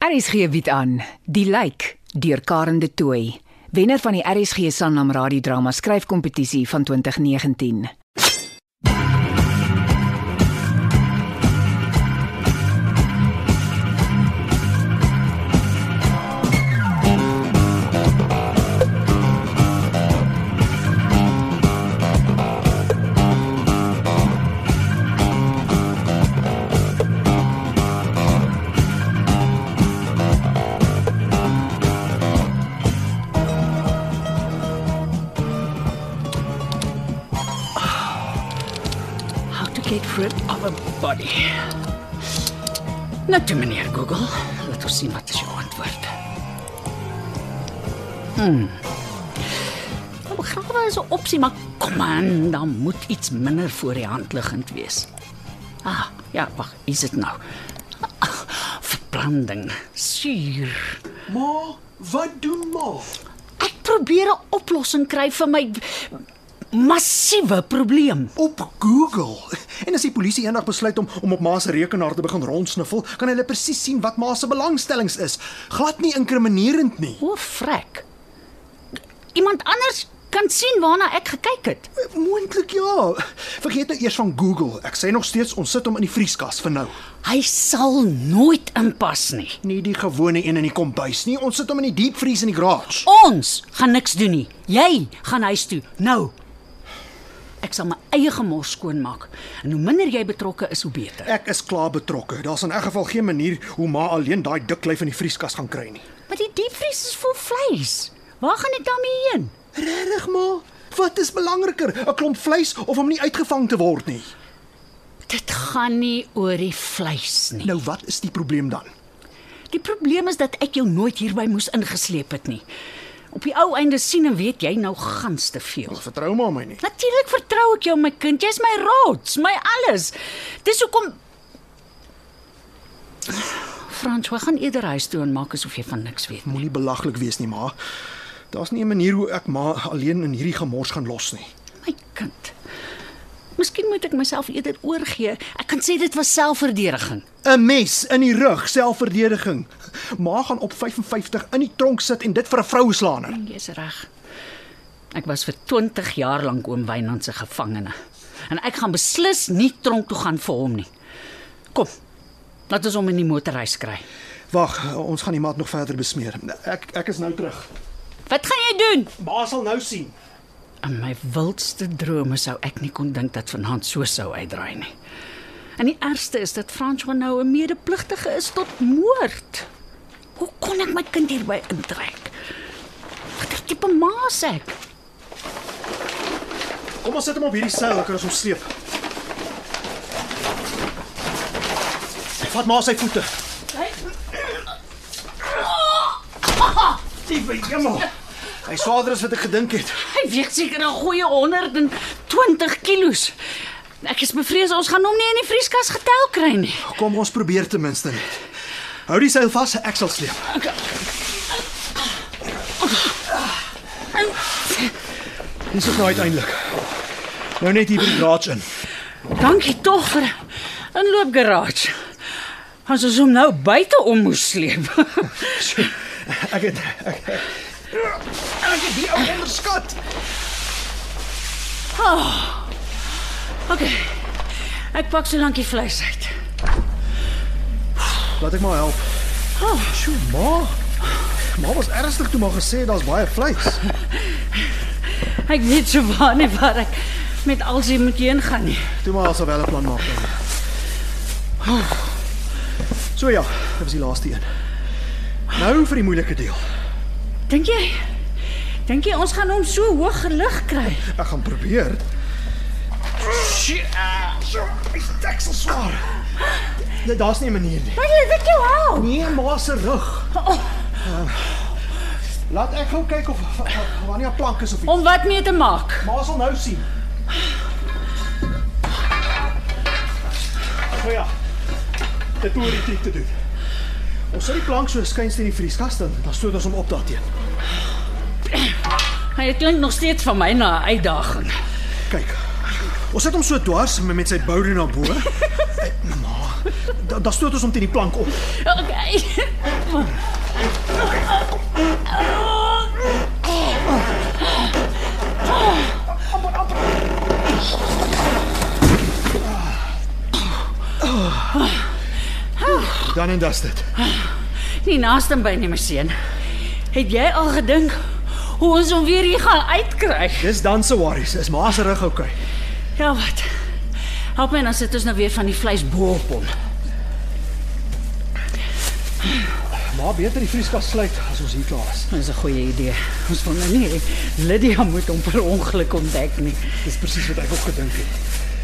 RSG bied aan Die Lyk deur Karen de Tooy, wenner van die RSG Sanlam radiodrama skryfkompetisie van 2019. Nou toe meneer Google, laat ons sien wat is jou antwoord. Nou begrawe is 'n opsie, maar kom aan, dan moet iets minder voor die hand liggend wees. Ah, ja, wag, is dit nou? Ah, verbranding, suur. Ma, wat doen ma? Ek probeer 'n oplossing kry vir my massiewe probleem. Op Google. En as die polisie eendag besluit om om op ma se rekenaar te begin rondsniffel, kan hulle presies sien wat ma se belangstellings is. Glad nie inkriminerend nie. O, frek. Iemand anders kan sien waarna ek gekyk het. Moontlik ja. Vergeet nou eers van Google. Ek sê nog steeds ons sit hom in die vrieskas vir nou. Hy sal nooit inpas nie. Nie die gewone een in die kombuis nie. Ons sit hom in die diepvries in die garage. Ons gaan niks doen nie. Jy gaan huis toe nou. Ek sal my eie gemors skoonmaak. En hoe minder jy betrokke is, hoe beter. Ek is klaar betrokke. Daar's in elk geval geen manier hoe ma alleen daai dik lyf in die vrieskas gaan kry nie. Maar die diepvries is vol vleis. Waar gaan ek daarmee heen? Regtig ma? Wat is belangriker, 'n klomp vleis of om nie uitgevang te word nie? Dit gaan nie oor die vleis nie. Nou wat is die probleem dan? Die probleem is dat ek jou nooit hierby moes ingesleep het nie. Op die ou einde sien en weet jy nou gans te veel. Vertrou ma my nie. Natuurlik vertrou ek jou my kind. Jy's my rots, my alles. Dis hoekom Frans, we gaan eerder huis toe en maak asof jy van niks weet. Moenie belaglik wees nie, ma. Daar's nie 'n manier hoe ek ma alleen in hierdie gemors gaan los nie. My kind. Miskien moet ek myself eerder oorgee. Ek kan sê dit was selfverdediging. 'n Mes in die rug, selfverdediging. Ma gaan op 55 in die tronk sit en dit vir 'n vroueslaaner. Jy's reg. Ek was vir 20 jaar lank oom Wynand se gevangene. En ek gaan beslis nie tronk toe gaan vir hom nie. Kom. Laat ons hom in die motorhuis kry. Wag, ons gaan die maat nog verder besmeer. Ek ek is nou terug. Wat gaan jy doen? Ma sal nou sien. In my wildste drome sou ek nie kon dink dat vanaand so sou uitdraai nie. En die ergste is dat François nou 'n medepligtige is tot moord. Hoe kon ek my kind hierby intrek? Wat 'n tipe maas ek? Kom ons sit hom op hierdie seil, dan kan ons hom sleep. Vat maar sy voete. Liewe jemmel. Hy swaarder as wat ek gedink het. Hy weeg seker 'n goeie 120 kilos. Ek is bevrees ons gaan hom nie in die vrieskas getel kry nie. Kom ons probeer ten minste net. Hou die seil vas, ek sal sleep. Dis is nou uiteindelik. Nou net hier by die garage in. Dankie tog vir 'n inloopgarage. As ons hom nou buite om moes sleep. Ek het ek, ek, ek het die ou onderskat. OK. Ek pak so lank die vleis uit. Laat ek maar help. Oh, sjoe, ma. Ma was ernstig toe maar gesê daar's baie vleis. Ek weet so waar nie waar ek met alsie moet heen gaan nie. Toe maar alsou wel 'n plan maak dan. So ja, dit was die laaste een. Nou vir die moeilike deel. Dink jy? Dink jy ons gaan hom so hoog gelig kry? Ek gaan probeer. Shit. So, is deksel swaar. Nee, daar's nie 'n manier nie. Maar jy weet jou hou. Nee, ma se rug. Uh, laat ek gou kyk of nie 'n plank is of iets. Om wat mee te maak? Ma sal nou sien. Nou ja. Dit hoor die te doen. Ons sit die plank so skuins in die vrieskas dan, dan stoot ons hom op daarteen. Hy klink nog steeds vir my na 'n uitdaging. Kyk. Ons sit hom so dwars met sy boude na bo. Eh, Ma, da, dan stoot ons hom teen die plank op. OK. Dan en dis dit. Nie naaste by nie, my seun. Het jy al gedink hoe ons hom weer hier gaan uitkry? Dis dan se worries. Is ma se rug oukei? Ja, wat? Help my dan sit ons nou weer van die vleis bo op hom. Ma beter die vrieskas sluit as ons hier klaar is. Dis 'n goeie idee. Ons wil nou nie hê Lydia moet hom per ongeluk ontdek nie. Dis presies wat ek ook gedink het.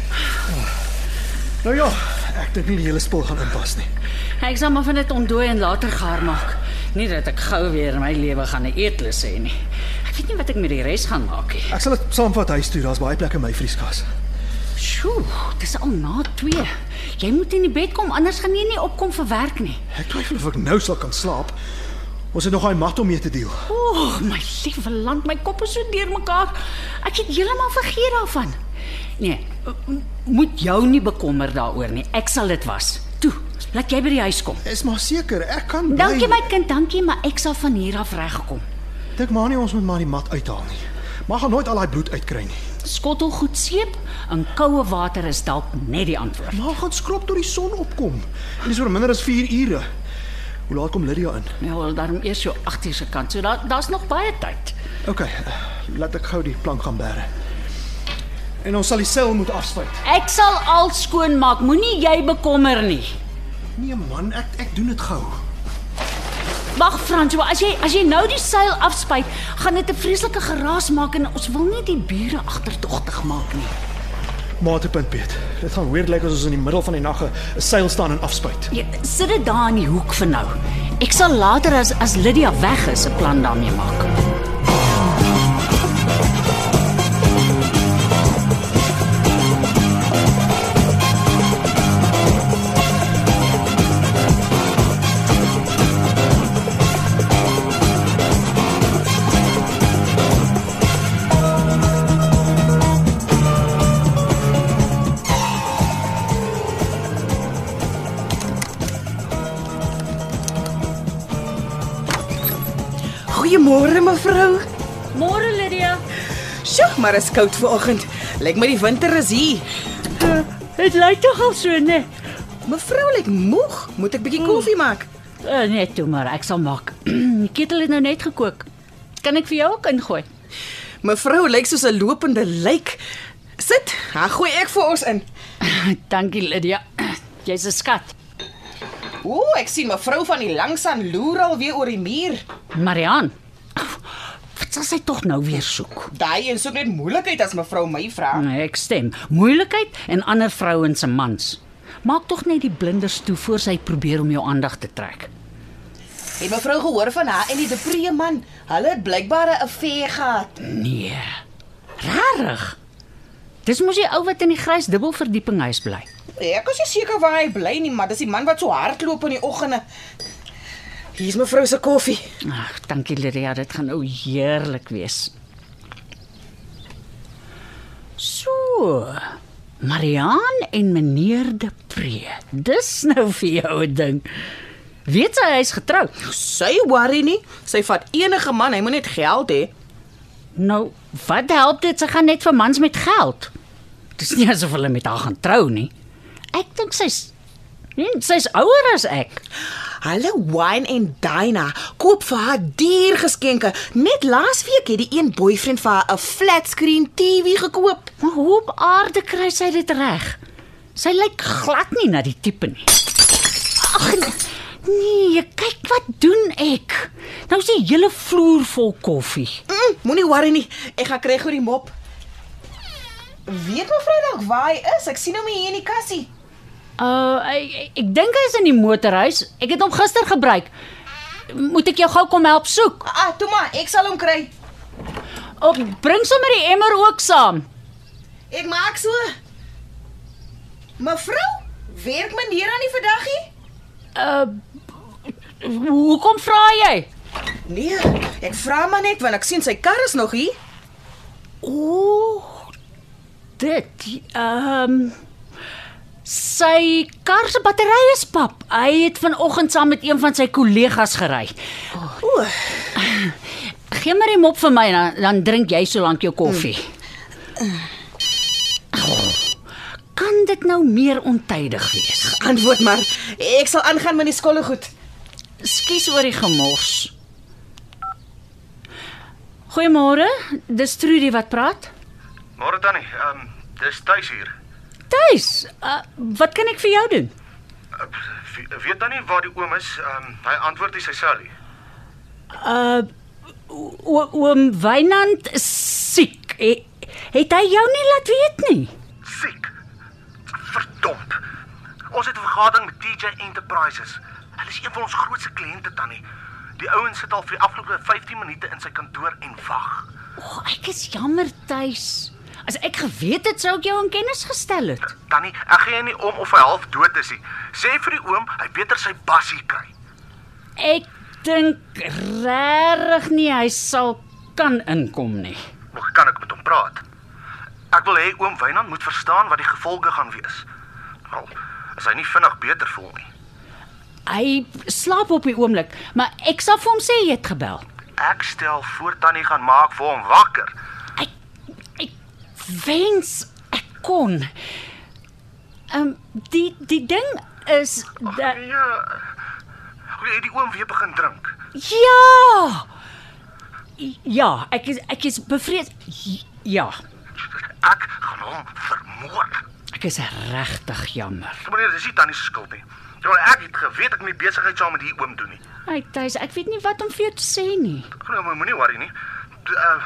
Ah. Nou ja, ek dink nie die hele spul gaan inpas nie. Ek sal maar van dit ontdooi en later gaar maak. Nie dat ek gou weer my lewe gaan 'n eetlus hê nie. Ek weet nie wat ek met die res gaan maak nie. Ek sal dit saamvat huis toe. Daar's baie plek in my vrieskas. Sjoe, dis al na 2. Jy moet in die bed kom anders gaan jy nie opkom vir werk nie. Ek twyfel of ek nou sal kan slaap. Ons het nog daai mat om mee te deel. O, oh, my liewe land, my kop is so deurmekaar. Ek het heeltemal vergeet daarvan. Nee, moet jou nie bekommer daaroor nie. Ek sal dit was. Toe, laat jy by die huis kom. Is maar seker, ek kan bly. Dankie my kind, dankie, maar ek sal van hier af regkom. Dink maar nie ons moet maar die mat uithaal nie. Maar gaan nooit al daai bloed uitkry nie. Skottel goed seep en koue water is dalk net die antwoord. Maar gaan skrob tot die son opkom. En dis oor minder as 4 ure. Hoe laat kom Lydia in? Ja, wel daarom eers so 8 uur se kant. So daar daar's nog baie tyd. OK, eh, laat ek gou die plank gaan bære. En ons sal die seil moet afspuit. Ek sal al skoon maak. Moenie jy bekommer nie. Nee man, ek ek doen dit gou. Wag François, as jy as jy nou die seil afspuit, gaan dit 'n vreeslike geraas maak en ons wil nie die bure agterdogtig maak nie. Matepunt Piet. Dit gaan weird lyk as ons in die middel van die nag 'n seil staan en afspuit. Ja, sit dit daar in die hoek vir nou. Ek sal later as as Lydia weg is 'n plan daarmee maak. Goeiemôre mevrou. Môre Lydia. Sjoe, maar is koud vanoggend. Lyk my die winter is hier. Dit lyk tog al so, né? Mevrou lyk moeg. Moet ek bietjie koffie maak? Uh, net toe maar, ek sal maak. die ketel het nou net gekook. Kan ek vir jou ook ingooi? Mevrou lyk soos 'n lopende lijk. Sit, dan gooi ek vir ons in. Dankie Lydia. Jy's 'n skat. Ooh, ek sien mevrou van die langsaan loer al weer oor die muur. Marian. Wat sal sy tog nou weer soek? Daai en soek net moeilikheid as mevrou my vra. Nee, ek stem. Moeilikheid en ander vrouens se mans. Maak tog net die blinders toe voor sy probeer om jou aandag te trek. Het mevrou gehoor van haar en die depree man? Hulle het blykbaar 'n affair gehad. Nee. Rarig. Dis mos die ou wat in die grys dubbelverdieping huis bly. Ek is nie seker waar hy bly nie, maar dis die man wat so hardloop in die oggende. Hier is mevrou se koffie. Ag, dankie Lydia, dit gaan nou heerlik wees. So. Marian en meneer De Pre. Dis nou vir jou 'n ding. Weet sy hy's getroud? Sy worry nie. Sy vat enige man, hy moet net geld hê. Nou, wat help dit? Sy gaan net vir mans met geld. Dis nie asof hulle met haar gaan trou nie. Ek dink sy's nee, sy's ouer as ek. Hulle wine en dine koop vir haar duur geskenke. Net laasweek het die een boyfriend vir haar 'n flat screen TV gekoop. Maar hoe op aarde kry sy dit reg? Sy lyk glad nie na die tipe nie. Ag nee, kyk wat doen ek. Nou is die hele vloer vol koffie. Mm, Moenie worry nie. Ek gaan kry gou die mop. Weet mevrou dalk waar hy is? Ek sien hom hier in die kassie. Uh ek, ek, dink hy's in die motorhuis. Ek het hom gister gebruik. Moet ek jou gou kom help soek? Ah, toe maar, ek sal hom kry. Op bring sommer die emmer ook saam. Ek maak so. Mevrou, werk meneer aan die verdaggie? Uh hoekom vra jy? Nee, ek vra maar net want ek sien sy kar is nog hier. Ooh. Dit ehm um, Sy kar se batterye is pap. Hy het vanoggend saam met een van sy kollegas gery. O, Gee maar die mop vir my dan dan drink jy solank jou koffie. Oh, kan dit nou meer ontydig wees? antwoord maar. Ek sal aangaan met die skolle goed. Skus oor die gemors. Goeiemôre, dis Trudy wat praat. Môre tannie, ehm um, dis tuis hier. Tuis, uh, wat kan ek vir jou doen? Uh, we- weet tannie waar die oom is? Ehm um, hy antwoord nie sy sellie. Uh oom Wynand is siek. He, het hy jou nie laat weet nie? Siek. Verdomp. Ons het 'n vergadering met TJ Enterprises. Hulle is een van ons grootste kliënte tannie. Die ouens sit al vir die afgelope 15 minute in sy kantoor en wag. O, oh, ek is jammer tuis. As ek geweet het sou ek jou in kennis gestel het. Tannie, ek gee nie om of hy half dood is nie. Sê vir die oom hy beter sy bassie kry. Ek dink regtig nie hy sal kan inkom nie. Nog kan ek met hom praat. Ek wil hê oom Wynand moet verstaan wat die gevolge gaan wees. Wel, as hy nie vinnig beter voel nie. Hy slaap op die oomblik, maar ek sal vir hom sê jy het gebel. Ek stel voor Tannie gaan maak vir hom wakker. Ek ek wens ek kon. Ehm um, die die ding is dat Ja. Hoe het die oom weer begin drink? ja. Ja, ek is ek is bevrees. Ja, Ek gaan hom vermoor. ek is regtig jammer. Meneer, dis nie Tannie se skuld nie. Ja, ek het geweet ek moet besigheid saam met die oom doen nie. Hy tuis, ek weet nie wat om vir jou te sê nie. Glo my, moenie worry nie. D- Uh,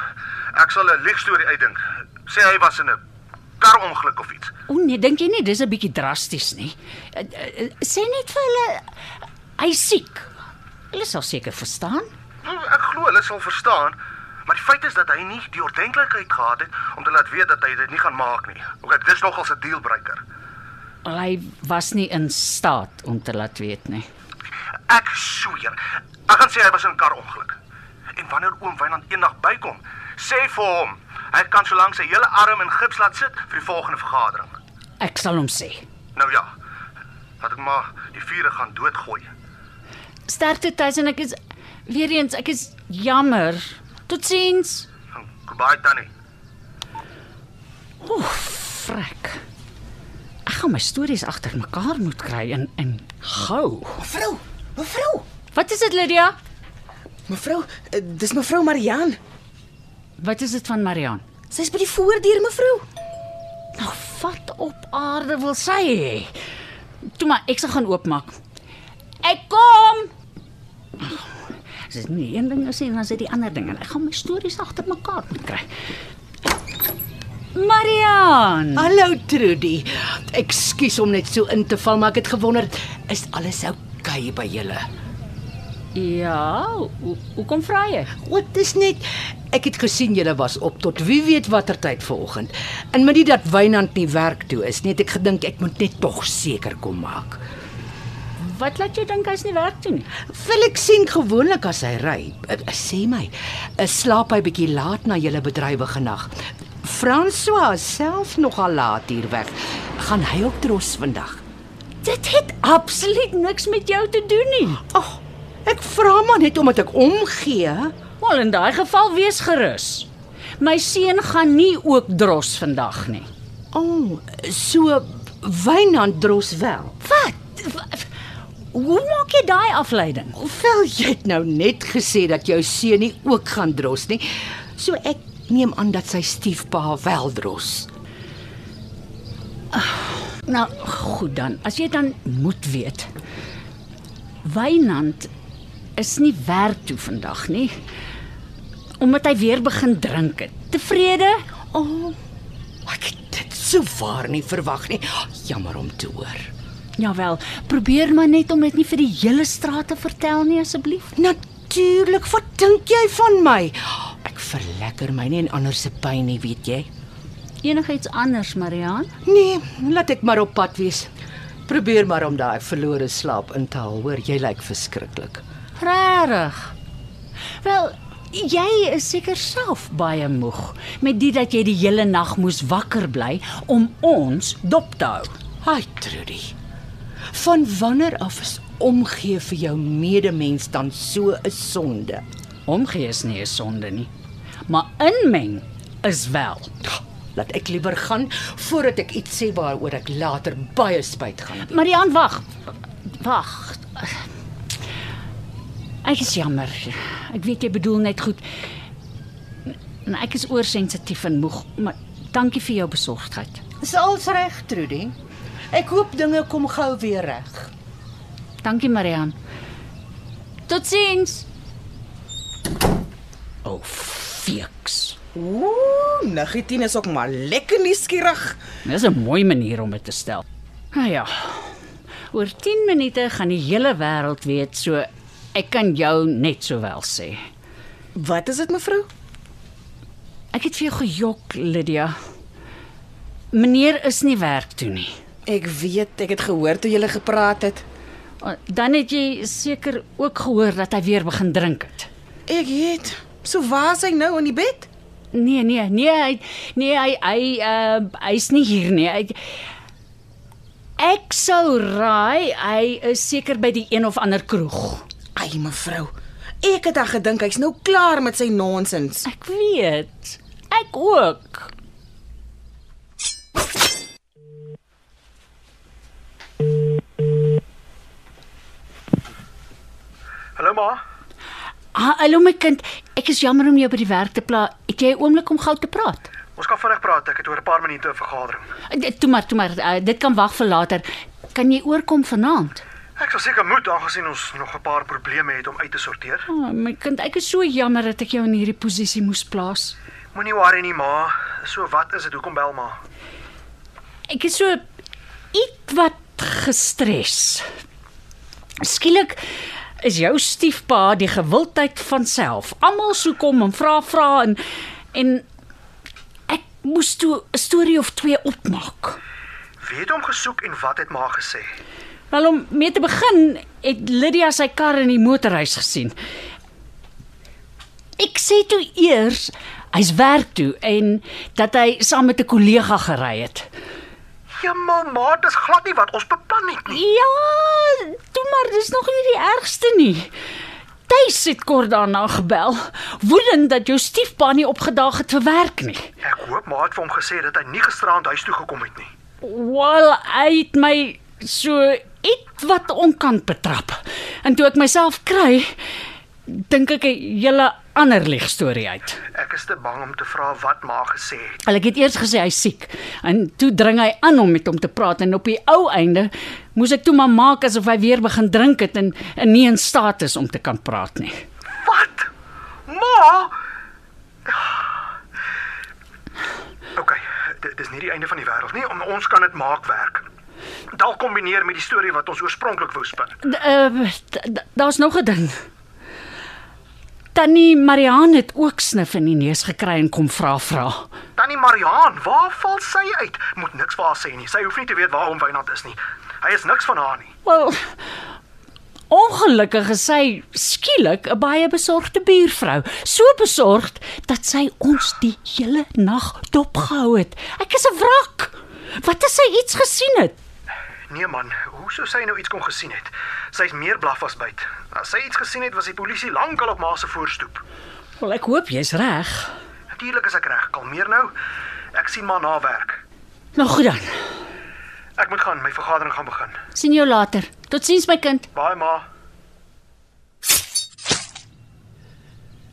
ek sal 'n liegstorie uitdink. Sê hy was in 'n karongeluk of iets. O nee, dink jy nie dis 'n bietjie drasties nie? Uh, uh, Sê net vir hulle hy's siek. Hulle sal seker verstaan. Nou, Ek glo hulle sal verstaan, maar die feit is dat hy nie die ordentlikheid gehad het om te laat weet dat hy dit nie gaan maak nie. OK, dis nogals 'n dealbreaker. Hy was nie in staat om te laat weet nie. Ek sweer. Ek gaan sê hy was in 'n karongeluk. En wanneer oom Wynand eendag bykom, sê vir hom, hy kan solank sy hele arm in gips laat sit vir die volgende vergadering. Ek sal hom sê. Nou ja. Laat ek maar die vure gaan doodgooi. Sterkte tuis en ek is weer eens ek is jammer. Totsiens. Goodbye Tannie. Frek. Ek gaan my stories agter mekaar moet kry en en gou. Mevrou, mevrou. Wat is dit Lydia? Mevrou, eh, dis mevrou Marian. Wat is dit van Marian? Sy's by die voordeur, mevrou. Nou wat op aarde wil sy hê? Toe maar ek sal gaan oopmaak. Ek kom. Dis is nie een ding as en dan is dit die ander ding en ek gaan my stories agter mekaar moet kry. Marian. Hallo Trudy. Ekskuus om net so in te val, maar ek het gewonder, is alles oukei okay by julle? Ja, hoe hoekom vra jy? Wat is net ek het gesien julle was op tot wie weet watter tyd vanoggend. En met dit dat Wynand nie werk toe is, net ek gedink ek moet net tog seker kom maak. Wat laat jou dink hy's nie werk toe nie? Ek sien gewoonlik as hy ry. eh, Sê my, eh, slaap hy bietjie laat na julle bedrywige nag. François self nogal laat hier weg. Gaan hy ook dros vandag? Dit het absoluut niks met jou te doen nie. Ag, ek vra maar net omdat ek omgee. Wel in daai geval wees gerus. My seun gaan nie ook dros vandag nie. O, oh, so Wynand dros wel. Wat? Wa- Hoe maak jy daai afleiding? Wel, jy het nou net gesê dat jou seun nie ook gaan dros nie. So ek neem aan dat sy stiefpa wel dros. Nou, goed dan. As jy dan moet weet. Wynand is nie werk toe vandag nie. Omdat hy weer begin drink het. Tevrede? O, oh, ek het dit so waar nie verwag nie. Jammer om te hoor. Jawel, probeer maar net om dit nie vir die hele straat te vertel nie asseblief. Natuurlik, wat dink jy van my? Ek verlekker my nie en ander se pyn nie, weet jy? Enigiets anders, Mariaan? Nee, laat ek maar op pad wees. Probeer maar om daai verlore slaap in te haal, hoor, jy lyk verskriklik. Regtig? Wel, jy is seker self baie moeg met dit dat jy die hele nag moes wakker bly om ons dop te hou. Haai Trudy. Van wanneer af is omgee vir jou medemens dan so 'n sonde? Omgee is nie 'n sonde nie. Maar inmeng is wel. Laat ek liewer gaan voordat ek iets sê waaroor ek later baie spyt gaan hê. Marian, wag. Wag. Ek is jammer. Ek weet jy bedoel net goed. En ek is oorsensitief en moeg, maar dankie vir jou besorgdheid. Dis als reg, Trudy. Ek hoop dinge kom gou weer reg. Dankie Marian. Totsiens. O, oh, fiks. Ooh, Nagitien is ook maar lekker nuuskierig. Dis 'n mooi manier om dit te stel. Nou ja. Oor 10 minute gaan die hele wêreld weet, so ek kan jou net sowel sê. Wat is dit mevrou? Ek het vir jou gejok, Lydia. Meneer is nie werk toe nie. Ek weet, ek het gehoor toe jy gepraat het. Dan het jy seker ook gehoor dat hy weer begin drink het. Ek weet. So waar is hy nou in die bed? Nee, nee, nee, hy nee, hy hy uh hy's nie hier nie. Hy Ek sou raai hy is seker by die een of ander kroeg. Ai mevrou. Ek het al gedink hy's nou klaar met sy nonsens. Ek weet. Ek ook. Hallo ma. Ah, hallo my kind. Ek is jammer om jou by die werk te pla. Het jy 'n oomblik om gou te praat? Ons kan vinnig praat. Ek het oor 'n paar minute 'n vergadering. Uh, Toe maar, toe maar. Uh, dit kan wag vir later. Kan jy oorkom vanaand? Ek sal seker moet aangesien ons nog 'n paar probleme het om uit te sorteer. Oh, my kind, ek is so jammer dat ek jou in hierdie posisie moes plaas. Moenie worry nie ma. So wat is dit? Hoekom bel ma? Ek is so ietwat gestres. Skielik is jou stiefpa die gewildheid van self. Almal soek hom en vra vra en en ek moes toe 'n storie of twee opmaak. Wie het hom gesoek en wat het ma gesê? Wel om mee te begin het Lydia sy kar in die motorhuis gesien. Ek sê toe eers hy's werk toe en dat hy saam met 'n kollega gery het. Ja ma, ma, dis glad nie wat ons beplan het nie. Ja, toe maar dis nog nie die ergste nie. Tuis het kort daarna gebel, woedend dat jou stiefpa nie opgedaag het vir werk nie. Ek hoop ma het vir hom gesê dat hy nie gisterand huis toe gekom het nie. Wel, hy het my so ietwat onkant betrap. En toe ek myself kry, dink ek 'n hele ander lieg storie uit. Ek is te bang om te vra wat ma gesê het. Ek het eers gesê hy's siek en toe dring hy aan om met hom te praat en op die ou einde moes ek toe maar maak asof hy weer begin drink het en, en nie in staat is om te kan praat nie. Wat? Ma? OK, dit dis nie die einde van die wêreld nie. On- Ons kan dit maak werk. Dalk kombineer met die storie wat ons oorspronklik wou spin. D- Daar's nog 'n ding. Tannie Marianne het ook snif in die neus gekry en kom vra vra. Tannie Mariaan, waar val sy uit? Moet niks vir haar sê nie. Sy hoef nie te weet waar oom Wynand is nie. Hy is niks van haar nie. Wel, ongelukkig is sy skielik 'n baie besorgde buurvrou. So besorgd dat sy ons die hele nag dopgehou het. Ek is 'n wrak. Wat as sy iets gesien het? Nee man, hoe sou sy nou iets kon gesien het? Sy's meer blaf as byt. As sy iets gesien het, was die polisie lankal op ma se voorstoep. Wel, ek hoop jy's reg. Natuurlik is ek reg. Kalmeer nou. Ek sien maar na werk. Nou goed dan. Ek moet gaan, my vergadering gaan begin. Sien jou later. Totsiens my kind. Baie ma.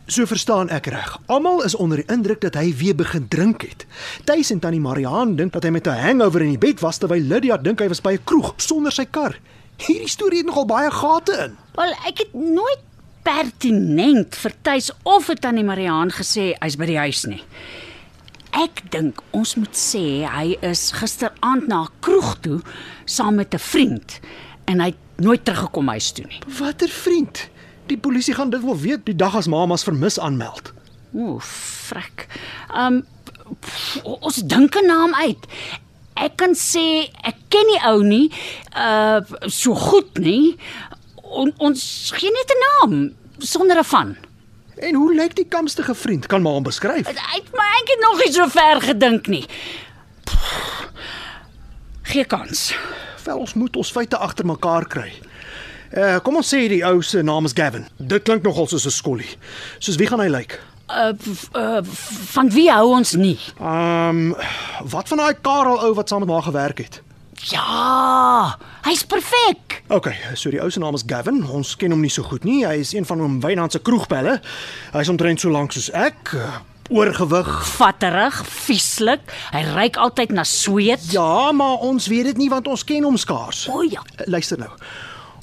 So verstaan ek reg. Almal is onder die indruk dat hy weer begin drink het. Tuis en tannie Mariaan dink dat hy met 'n hangover in die bed was terwyl Lydia dink hy was by 'n kroeg sonder sy kar. Hierdie storie het nogal baie gate in. Wel, ek het nooit pertinent vir Tuis of vir Tannie Mariaan gesê hy's by die huis nie. Ek dink ons moet sê hy is gisteraand na 'n kroeg toe saam met 'n vriend en hy het nooit teruggekom huis toe nie. Watter vriend? Die polisie gaan dit wel weet die dag as mamas vermis aanmeld. Ooh, frek. Um pff, ons dink 'n naam uit. Ek kan sê ek ken die ou nie uh so goed nie. On, ons gee net 'n naam sonder 'n van. En hoe lyk die kamstige vriend? Kan maar hom beskryf. Hy het my eintlik nog nie so ver gedink nie. Pff, Gee kans. Wel ons moet ons feite agter mekaar kry. Uh kom ons sê die ou se naam is Gavin. Dit klink nogal soos 'n skollie. Soos wie gaan hy lyk? Uh, uh van wie hou ons nie? Ehm um, wat van daai Karel ou wat saam met haar gewerk het? Ja, hy's perfek. OK, so die ou se naam is Gavin. Ons ken hom nie so goed nie. Hy is een van oom Wynand se kroegpelle. Hy's omtrent so lank soos ek, uh, oorgewig. Vatterig, vieslik. Hy ruik altyd na sweet. Ja, maar ons weet dit nie want ons ken hom skaars. O ja. Uh, Luister nou.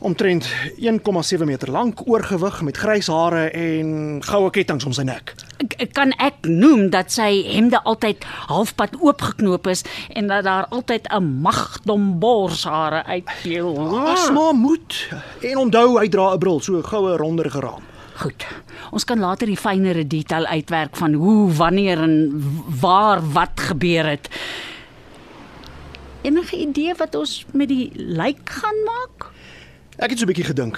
Omtrent 1,7 meter lank, oorgewig met grys hare en goue kettinge om sy nek. K- Kan ek noem dat sy hemde altyd halfpad oopgeknoop is en dat daar altyd 'n magdom borshare uitpeel. As maar moet. En onthou hy dra 'n bril, so 'n goue ronderige raam. Goed. Ons kan later die fynere detail uitwerk van hoe, wanneer en waar wat gebeur het. Enige idee wat ons met die lijk gaan maak? Ek het so 'n bietjie gedink.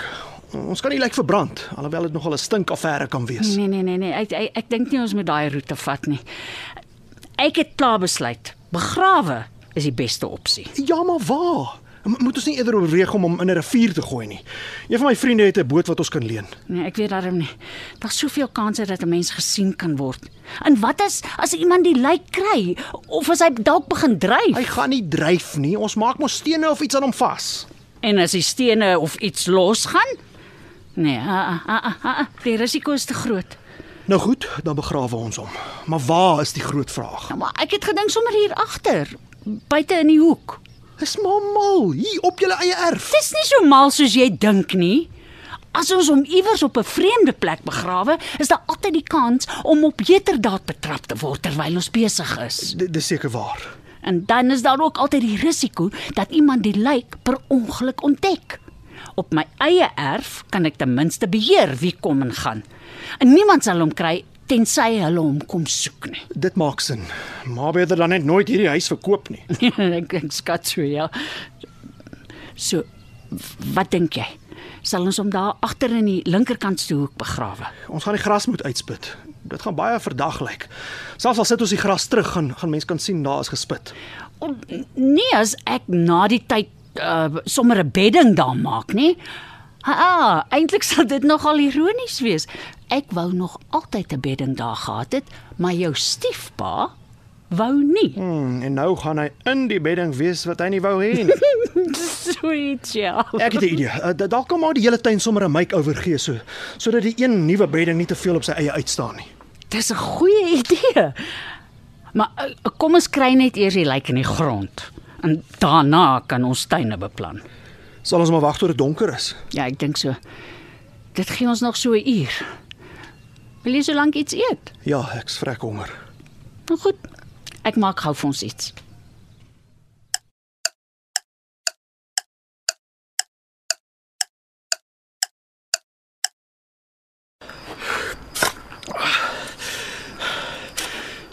Ons kan nie lyk verbrand, alhoewel dit nogal 'n stinkaffære kan wees. Nee nee nee nee, ek ek, ek dink nie ons moet daai roete vat nie. Ek het klaar besluit. Begrawe is die beste opsie. Ja, maar waar? Moet ons nie eerder oorweeg om hom in 'n rivier te gooi nie. Een van my vriende het 'n boot wat ons kan leen. Nee, ek weet daarom nie. Daar's soveel kanse dat 'n mens gesien kan word. En wat is as iemand die lijk kry of as hy dalk begin dryf? Hy gaan nie dryf nie. Ons maak mos stene of iets aan hom vas. En as die stene of iets losgaan? Nee, ah, ah, ah, ah, die risiko is te groot. Nou goed, dan begrawe ons hom. Maar waar is die groot vraag? Ja, maar ek het gedink sommer hier agter, buite in die hoek. Dis maar mal, hier op julle eie erf. Dis nie so mal soos jy dink nie. As ons hom iewers op 'n vreemde plek begrawe, is daar altyd die kans om op heterdaad betrap te word terwyl ons besig is. D- Dis seker waar. En dan is daar ook altyd die risiko dat iemand die lijk per ongeluk ontdek. Op my eie erf kan ek ten minste beheer wie kom en gaan. En niemand sal hom kry tensy hulle hom kom soek nie. Dit maak sin. Maar beter dan net nooit hierdie huis verkoop nie. ek ek skat so ja. So wat dink jy? Sal ons hom daar agter in die linkerkantste hoek begrawe? Ons gaan die gras moet uitspit. Dit gaan baie verdag lyk. Selfs al sit ons die gras terug, gaan gaan mense kan sien daar is gespit. O, Nee, as ek na die tyd uh, sommer 'n bedding daar maak, nie? Ah, eintlik sal dit nogal ironies wees. Ek wou nog altyd 'n bedding daar gehad het, maar jou stiefpa wou nie. Hmm, en nou gaan hy in die bedding wees wat hy nie wou hê nie. Sweet, ja. Ek het 'n idee. Uh, da- Dalk kan maar die hele tuin sommer 'n make-over gee so sodat die een nuwe bedding nie te veel op sy eie uitstaan nie. Dis 'n goeie idee. Maar uh, kom ons kry net eers die lijk in die grond. En daarna kan ons tuine beplan. Sal ons maar wag tot dit donker is. Ja, ek dink so. Dit gee ons nog so 'n uur. Wil jy so lank iets eet? Ja, ek's vrek honger. Nou goed. Ek maak gou vir ons iets.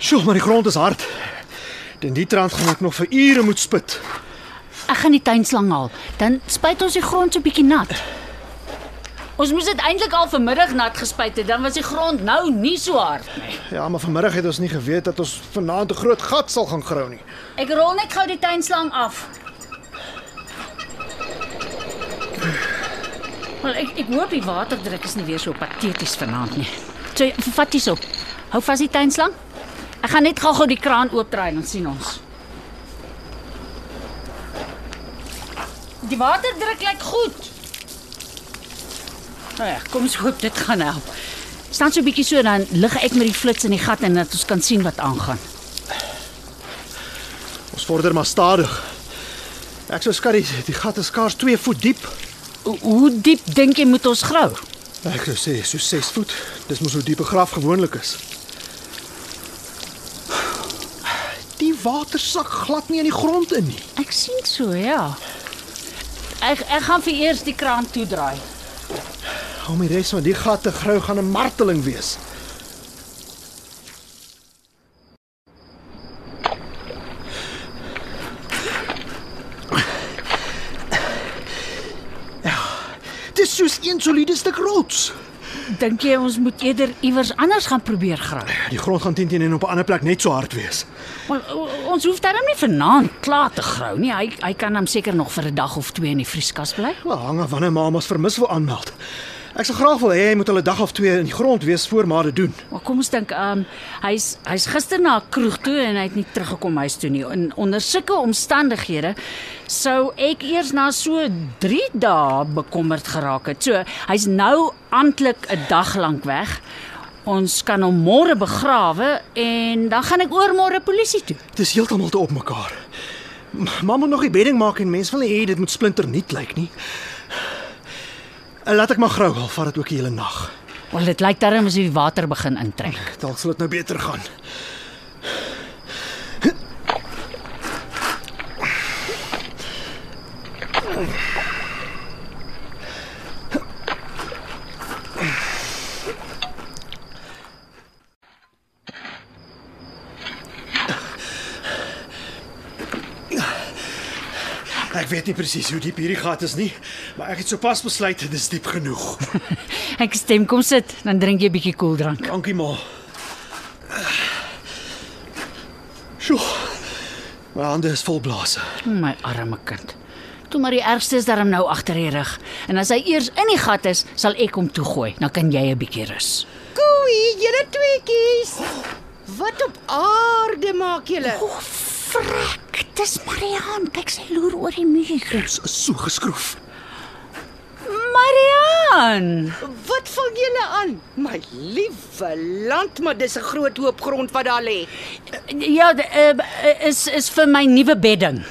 Sjoe, maar die grond is hard. Den die trant gaan ek nog vir ure moet spit. Ek gaan die tuinslang haal. Dan spuit ons die grond so bietjie nat. Ons moes dit eintlik al vanmiddag nat gespuit het, dan was die grond nou nie so hard nie. Ja, maar vanmiddag het ons nie geweet dat ons vanaand 'n groot gat sal gaan grou nie. Ek rol net gou die tuinslang af. Wel, ek ek hoop die waterdruk is nie weer so pateties vanaand nie. So, vat dit op. Hou vas die tuinslang. Ek gaan net gou-gou die kraan oopdraai dan sien ons. Die waterdruk lyk goed. Nou ja, kom ons hoop dit gaan help. Staan so 'n bietjie so dan lig ek met die flits in die gat en dat ons kan sien wat aangaan. Ons vorder maar stadig. Ek sou skat die, gat is skaars 2 voet diep. Hoe- Hoe diep dink jy moet ons grou? Ek sou sê so 6 voet. Dis mos hoe diep 'n graf gewoonlik is. Water sak glad nie in die grond in nie. Ek sien so, ja. Ek ek gaan vir eers die kraan toedraai. Om die res van die gat te grou gaan 'n marteling wees. Ja. Dis soos een soliede stuk rots. Dink jy ons moet eerder iewers anders gaan probeer grawe? Die grond gaan teen teen en op 'n ander plek net so hard wees. Maar ons hoef darm nie vanaand klaar te grou nie. Hy hy kan hom seker nog vir 'n dag of twee in die vrieskas bly. Wel, hang af wanneer ma ons vermis wil aanmeld. Ek sal graag wil hê hy moet hulle dag of twee in die grond wees voor ma dit doen. Maar kom ons dink, ehm um, hy's hy's gister na 'n kroeg toe en hy het nie teruggekom huis toe nie. En onder sulke omstandighede sou ek eers na so 3 dae bekommerd geraak het. So, hy's nou amptelik 'n dag lank weg. Ons kan hom môre begrawe en dan gaan ek oormôre polisie toe. Dit is heeltemal te op mekaar. M- Ma moet nog die bedding maak en mense wil nie hê dit moet splinternuut lyk nie. Laat ek maar grou al, vat dit ook die hele nag. Wel dit lyk darm as die water begin intrek. Dalk sal dit nou beter gaan. Ek weet nie presies hoe diep hierdie gat is nie, maar ek het sopas besluit dit is diep genoeg. Ek stem kom sit, dan drink jy 'n bietjie koeldrank. Dankie ma. Sjoe. My hande is vol blase. O, my arme kind. Toe maar die ergste is darm nou agter die rug. En as hy eers in die gat is, sal ek hom toegooi. Dan kan jy 'n bietjie rus. Koei, julle tweeetjies. Wat op aarde maak julle? Frek, dis Marian. Kyk sy loer oor die muur. Ons is so geskroef. Marian. Wat vang julle aan? My liewe land, maar dis 'n groot hoop grond wat daar lê. Ja, uh, is is vir my nuwe bedding.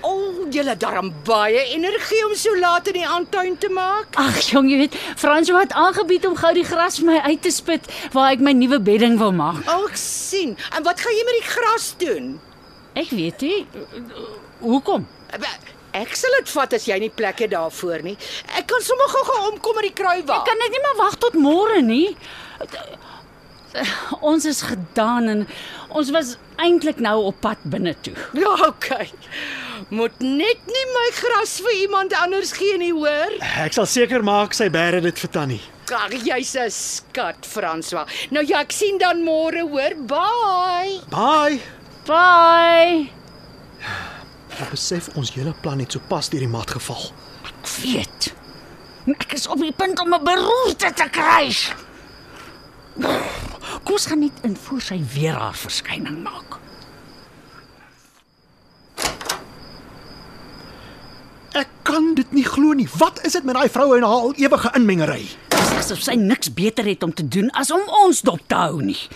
O, oh, julle darm baie energie om so laat in die aantuin te maak. Ag jong, jy weet, Fransjo het aangebied om gou die gras vir my uit te spit waar ek my nuwe bedding wil maak. O, ek sien. En wat gaan jy met die gras doen? Ek weet nie hoekom. Ek sal dit vat as jy nie plek het daarvoor nie. Ek kan sommer gou-gou omkom met die kruiwa. Ek kan net nie maar wag tot môre nie. Ons is gedaan en ons was eintlik nou op pad binne toe. Ja, okay. Moet net nie my gras vir iemand anders gee nie, hoor? Ek sal seker maak sy bære dit vir Tannie. Ag, jy's 'n skat, François. Nou ja, ek sien dan môre, hoor. Bye. Bye. Bye. Ek besef ons hele plan het sopas deur die mat geval. Ek weet. Ek is op die punt om 'n beroerte te kry. Kom ons gaan net in voor sy weer haar verskyning maak. Ek kan dit nie glo nie. Wat is dit met daai vroue en haar al ewige inmengery? Dis asof sy niks beter het om te doen as om ons dop te hou nie.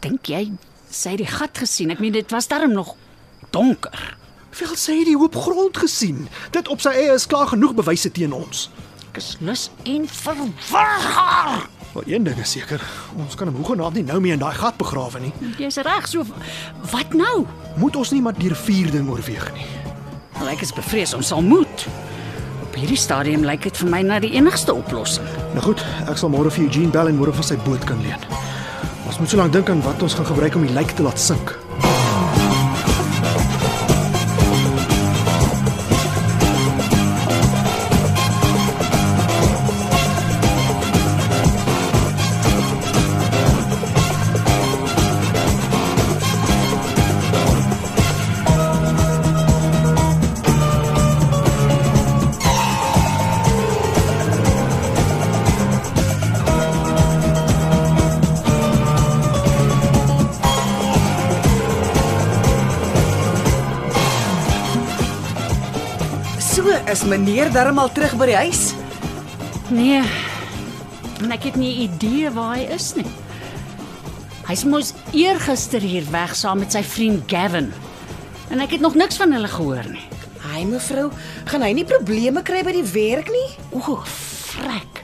Dink jy sy het die gat gesien? Ek meen dit was darm nog donker. Wel sy het die hoop grond gesien. Dit op sy eie is klaar genoeg bewyse teen ons. Ek is lus en verwar haar. Maar een ding is seker, ons kan hom hoegenaamd nie nou meer in daai gat begrawe nie. Jy's reg, so wat nou? Moet ons nie maar deur vier ding oorweeg nie. Wel ek is bevrees ons sal moet. Op hierdie stadium lyk dit vir my na die enigste oplossing. Nou goed, ek sal môre vir Eugene bel en môre van sy boot kan leen. Ons moet so lank dink aan wat ons gaan gebruik om die lijk te laat sink. Is meneer darm al terug by die huis. Nee. En ek het nie idee waar hy is nie. Hy's mos eergister hier weg saam met sy vriend Gavin. En ek het nog niks van hulle gehoor nie. Hy mevrou, gaan hy nie probleme kry by die werk nie? O, frek.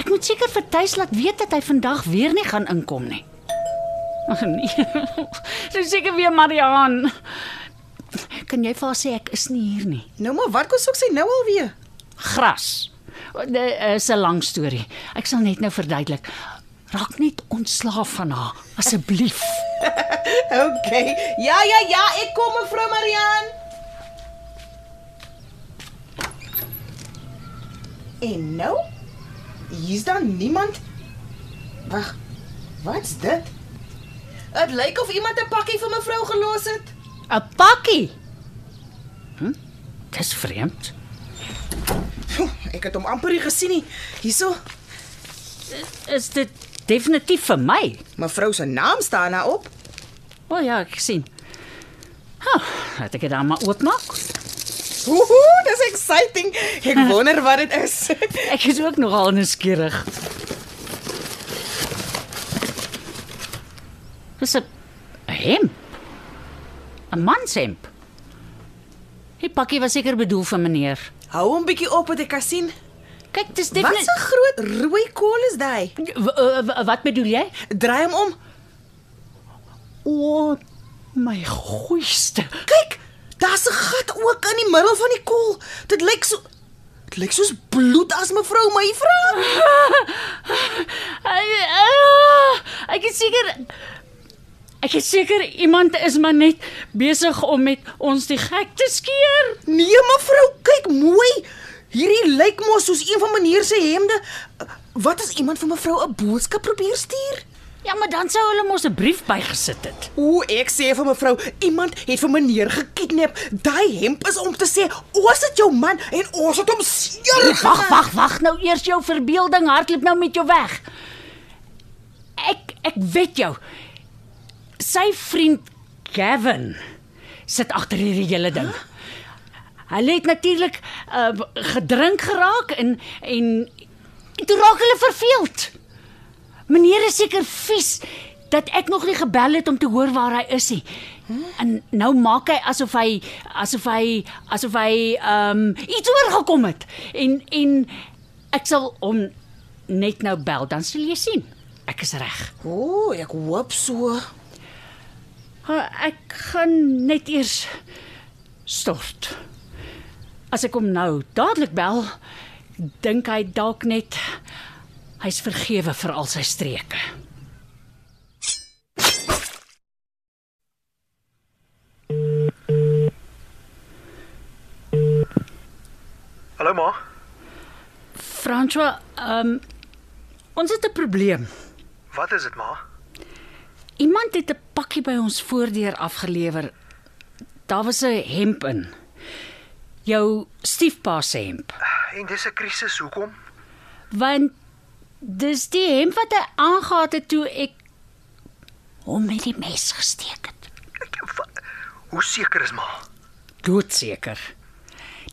Ek moet seker vir Tuis laat weet dat hy vandag weer nie gaan inkom nie. Ag nee. Dis seker weer Marian. Kan jy vir haar sê ek is nie hier nie? Nou maar wat kos ook sy nou alweer? Gras. Dit is 'n lang storie. Ek sal net nou verduidelik. Raak net ontslaaf van haar asseblief. OK. Ja ja ja, ek kom mevrou Marian. En nou? Hier's dan niemand. Wag. Wat's dit? Dit lyk of iemand 'n pakkie vir mevrou gelos het. 'n Pakkie. Hm? Dis vreemd. Pjoe, Ek het hom amper nie gesien nie. Hierso, Is dit definitief vir my? mevrou se naam staan daarop. O oh, ja, ek sien. Ha, laat ek dit dan maar oopmaak. Ooh, dis exciting. Ek wonder wat dit is. Ek is ook nogal nuuskierig. Dis 'n hemp. 'n Manshemp. Die pakkie was seker bedoel vir meneer. Hou hom bietjie op wat ek kan sien. Kyk, dis Wat definitief 'n groot rooi kool is daai? W- Wat bedoel jy? Draai hom om. O, my goeiste. Kyk, daar's 'n gat ook in die middel van die kool. Dit lyk so Dit lyk soos bloed as mevrou my vra. Ek ah, ek is seker Ek is seker iemand is maar net besig om met ons die gek te skeer. Nee, mevrou, kyk mooi. Hierdie lyk mos soos een van meneer se hemde. Wat as iemand vir mevrou 'n boodskap probeer stuur? Ja, maar dan sou hulle mos 'n brief bygesit het. O, ek sê vir mevrou, iemand het vir meneer gekidnap. Daai hemp is om te sê, ons het jou man en ons het hom seer Wag, wag, wag nou eers jou verbeelding hardloop nou met jou weg. Ek ek weet jou. Sy vriend Gavin sit agter hierdie hele ding. Hulle het natuurlik uh, gedrink geraak en en en toe raak hulle verveeld. Meneer is seker vies dat ek nog nie gebel het om te hoor waar hy is nie. En nou maak hy asof hy asof hy asof hy ehm um, iets oorgekom het. En en ek sal hom net nou bel, dan sal jy sien. Ek is reg. O, ek hoop so. Ek gaan net eers stort. As ek hom nou dadelik bel, dink hy dalk net hy's vergewe vir al sy streke. Hallo ma. François, ehm um, ons het 'n probleem. Wat is dit ma? Iemand het 'n pakkie by ons voordeur afgelewer. Daar was 'n hemp in. Jou stiefpa se hemp. En dis 'n krisis, hoekom? Want dis die hemp wat hy aangetree het toe ek hom met die mes gesteek het. Hoe seker is ma? Doodseker.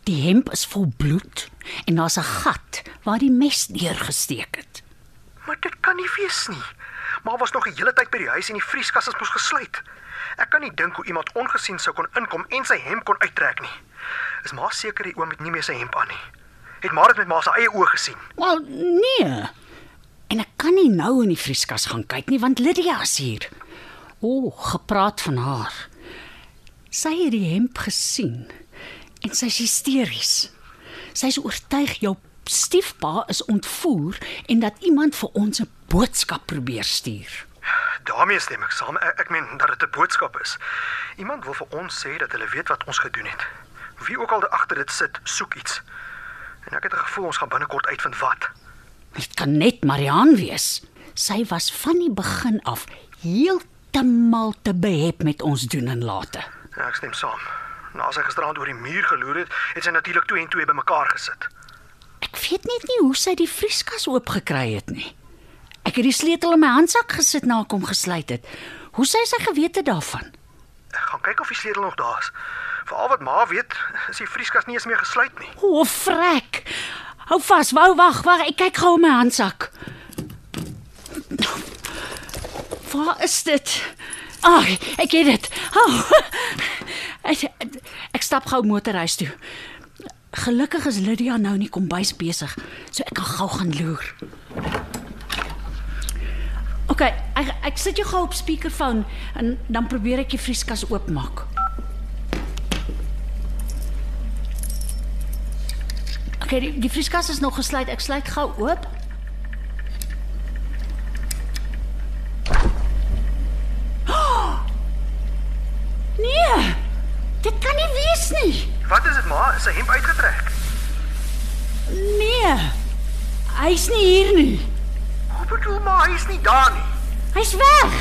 Die hemp is vol bloed en daar's 'n gat waar die mes deurgesteek het. Maar dit kan nie wees nie. Ma was nog 'n hele tyd by die huis en die vrieskas is mos gesluit. Ek kan nie dink hoe iemand ongesien sou kon inkom en sy hemp kon uittrek nie. Is ma seker die oom het nie meer sy hemp aan nie? Het maar dit met ma se eie oë gesien. Wel, nee. En ek kan nie nou in die vrieskas gaan kyk nie want Lydia is hier. O, gepraat van haar. Sy het die hemp gesien en sy's hysteries. Sy's oortuig jou stiefpa is ontvoer en dat iemand vir ons 'n boodskap probeer stuur. daarmee stem ek saam. Ek, ek meen dat dit 'n boodskap is. Iemand wil vir ons sê dat hulle weet wat ons gedoen het. Wie ook al daar agter dit sit, soek iets. En ek het 'n gevoel ons gaan binnekort uitvind wat. Dit kan net Marianne wees. Sy was van die begin af heeltemal te behep met ons doen en late. Ja, ek stem saam. Na sy gisteraand oor die muur geloer het, het sy natuurlik 2 en 2 bymekaar gesit. Ek weet net nie hoe sy die vrieskas oopgekry het nie. Ek het die sleutel in my handsak gesit na ek hom gesluit het. Hoe sê sy gewete daarvan? Ek gaan kyk of die sleutel nog daar is. Vir al wat ma weet, is die vrieskas nie eens meer gesluit nie. O, frek. Hou vas, wou wag, wag, ek kyk gou in my handsak. Waar is dit? Ag, ek het dit. Oh, ek, ek stap gou motorhuis toe. Gelukkig is Lydia nou nie kombuis besig, so ek kan gou gaan loer. OK, ek ek sit jou gou op speakerphone en dan probeer ek die vrieskas oopmaak. OK, die, die vrieskas is nog gesluit. Ek sluit gou oop. Oh! Nee. Dit kan nie wees nie. Wat is dit ma? Is sy hemp uitgetrek? Nee. Hy's nie hier nie. Bedoel maar hy is nie daar nie. Hy's weg.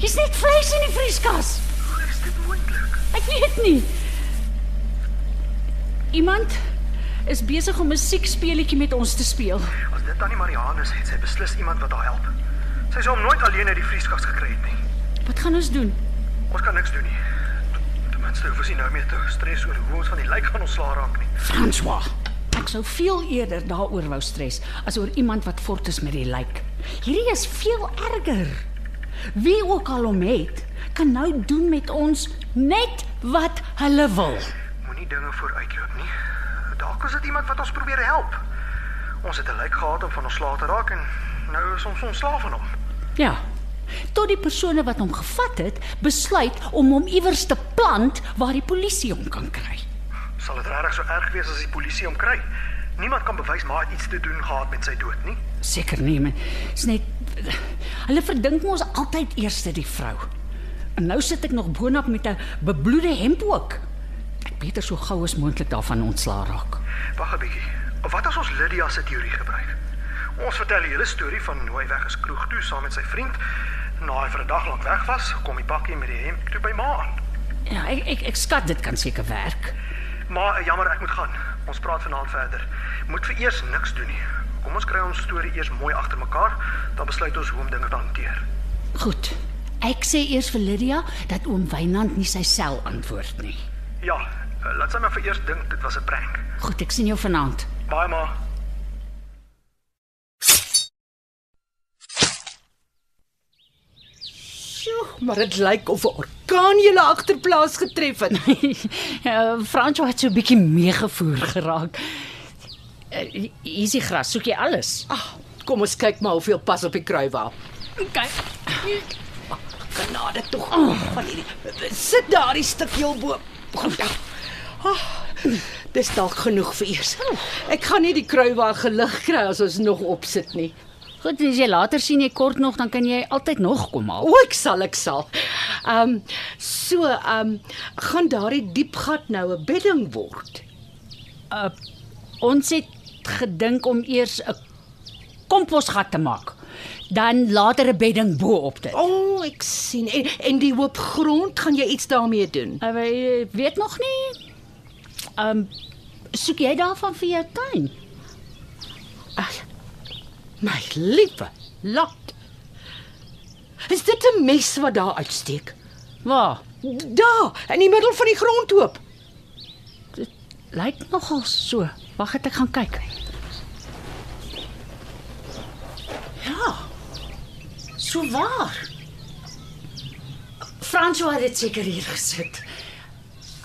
Hier's net vleis in die vrieskas. Hoe is dit moontlik? Ek weet nie. Iemand is besig om 'n musiekspeletjie met ons te speel. As dit tannie Marianne is, het sy beslis iemand wat haar help. Sy sou hom nooit alleen uit die vrieskas gekry het nie. Wat gaan ons doen? Ons kan niks doen nie. Ten minste hoef ons nie nou meer te stres oor hoe ons van die lijk gaan ontslaa raak nie. François. Ek sou veel eerder daaroor wou stres as oor iemand wat fort is met die lijk. Hierdie is veel erger. Wie ook al hom het, kan nou doen met ons net wat hulle wil. Moenie dinge vooruitloop nie. Dalk is dit iemand wat ons probeer help. Ons het 'n lijk gehad om van ontslae te raak en nou is ons ontslaaf van hom. Ja. Tot die persone wat hom gevat het, besluit om hom iewers te plant waar die polisie hom kan kry. Sal dit regtig so erg wees as die polisie hom kry? Niemand kan bewys maar iets te doen gehad met sy dood nie. Seker nie, maar is net hulle verdink mos altyd eers die vrou. En nou sit ek nog boonop met 'n bebloede hemp ook. Ek beter so gou as moontlik daarvan ontslaa raak. Wag 'n bietjie. Wat as ons Lydia se teorie gebruik? Ons vertel die hele storie van hoe hy weg is kroeg toe saam met sy vriend. Na hy vir 'n dag lank weg was, kom die bakkie met die hemp toe by ma aan. Ja, ek ek, ek skat dit kan seker werk. Maar jammer, ek moet gaan. Ons praat vanaand verder. Moet vir eers niks doen nie. Kom ons kry ons storie eers mooi agter mekaar, dan besluit ons hoe om dinge te hanteer. Goed. Ek sê eers vir Lydia dat oom Wynand nie sy sel antwoord nie. Ja, laat sy maar vir eers dink dit was 'n prank. Goed, ek sien jou vanaand. Baie maar. Sjoe, maar dit lyk of 'n orkaan julle agterplaas getref het. ja, Franco het so 'n bietjie meegevoer geraak. Uh, hier is die gras, soek jy alles? Ag, kom ons kyk maar hoeveel pas op die kruiwaal. Kyk. Genade tog. Oh. Van hierdie sit daardie stuk heel bo. Goed. Oh, dis dalk genoeg vir eers. Ek gaan nie die kruiwaal gelig kry as ons nog opsit nie. Goed, as jy later sien jy kort nog, dan kan jy altyd nog kom haal. O, ek sal, ek sal. Ehm um, so, ehm um, gaan daardie diep gat nou 'n bedding word. Uh, ons het gedink om eers 'n komposgat te maak. Dan later 'n bedding bo-op dit. O, oh, ek sien. En, en die hoop grond, gaan jy iets daarmee doen? Uh, ek weet nog nie. Ehm um, soek jy daarvan vir jou tuin? Ag. My liewe lot. Is dit 'n mes wat daar uitsteek? Waar? Daar, in die middel van die grondhoop. Lyk nogal so. Wag, ek gaan kyk. Ja. So waar. François het dit seker hier gesit.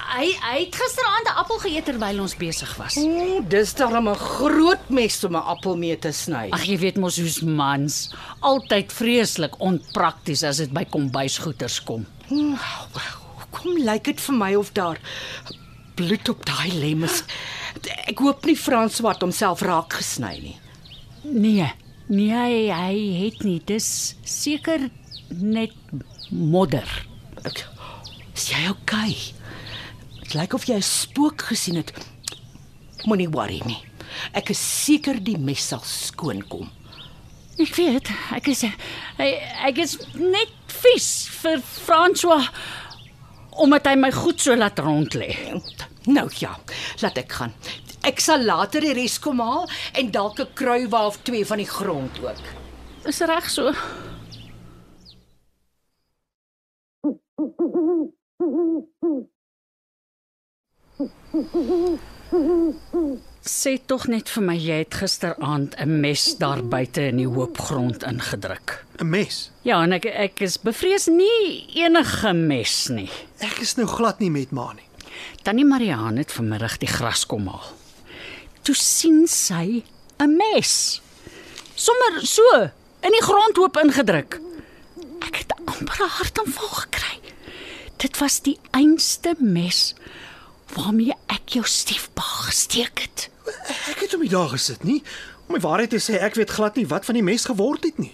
Hy hy het gisteraand 'n appel geëet terwyl ons besig was. O, dis darem 'n groot mes om 'n appel mee te sny. Ag jy weet mos hoe's mans, altyd vreeslik onprakties as dit by kombuisgoeders kom. Hoekom lyk dit vir my of daar bloed op daai lem is? Ek hoop nie Frans wat homself raak gesny nie. Nee, nee hy, hy het nie. Dis seker net modder. Ek, is jy okay? Dit lyk of jy 'n spook gesien het. Moenie worry nie. Ek is seker die mes sal skoon kom. Ek weet, ek is ek is net vies vir François omdat hy my goed so laat rond lê. Nou ja, laat ek gaan. Ek sal later die res kom haal en dalk 'n kruiwa of twee van die grond ook. Is reg so. Sê tog net vir my jy het gisteraand 'n mes daar buite in die hoopgrond ingedruk. 'n Mes. Ja, en ek ek is bevrees nie enige mes nie. Ek is nou glad nie met ma nie. Tannie Mariaan het vanmiddag die gras kom haal. Toe sien sy 'n mes. Sommer so in die grondhoop ingedruk. Ek het amper 'n hartaanval gekry. Dit was die einste mes waarmee ek jou stiefpa gesteek het. Ek het hom nie daar gesit nie. Om die waarheid te sê, ek weet glad nie wat van die mes geword het nie.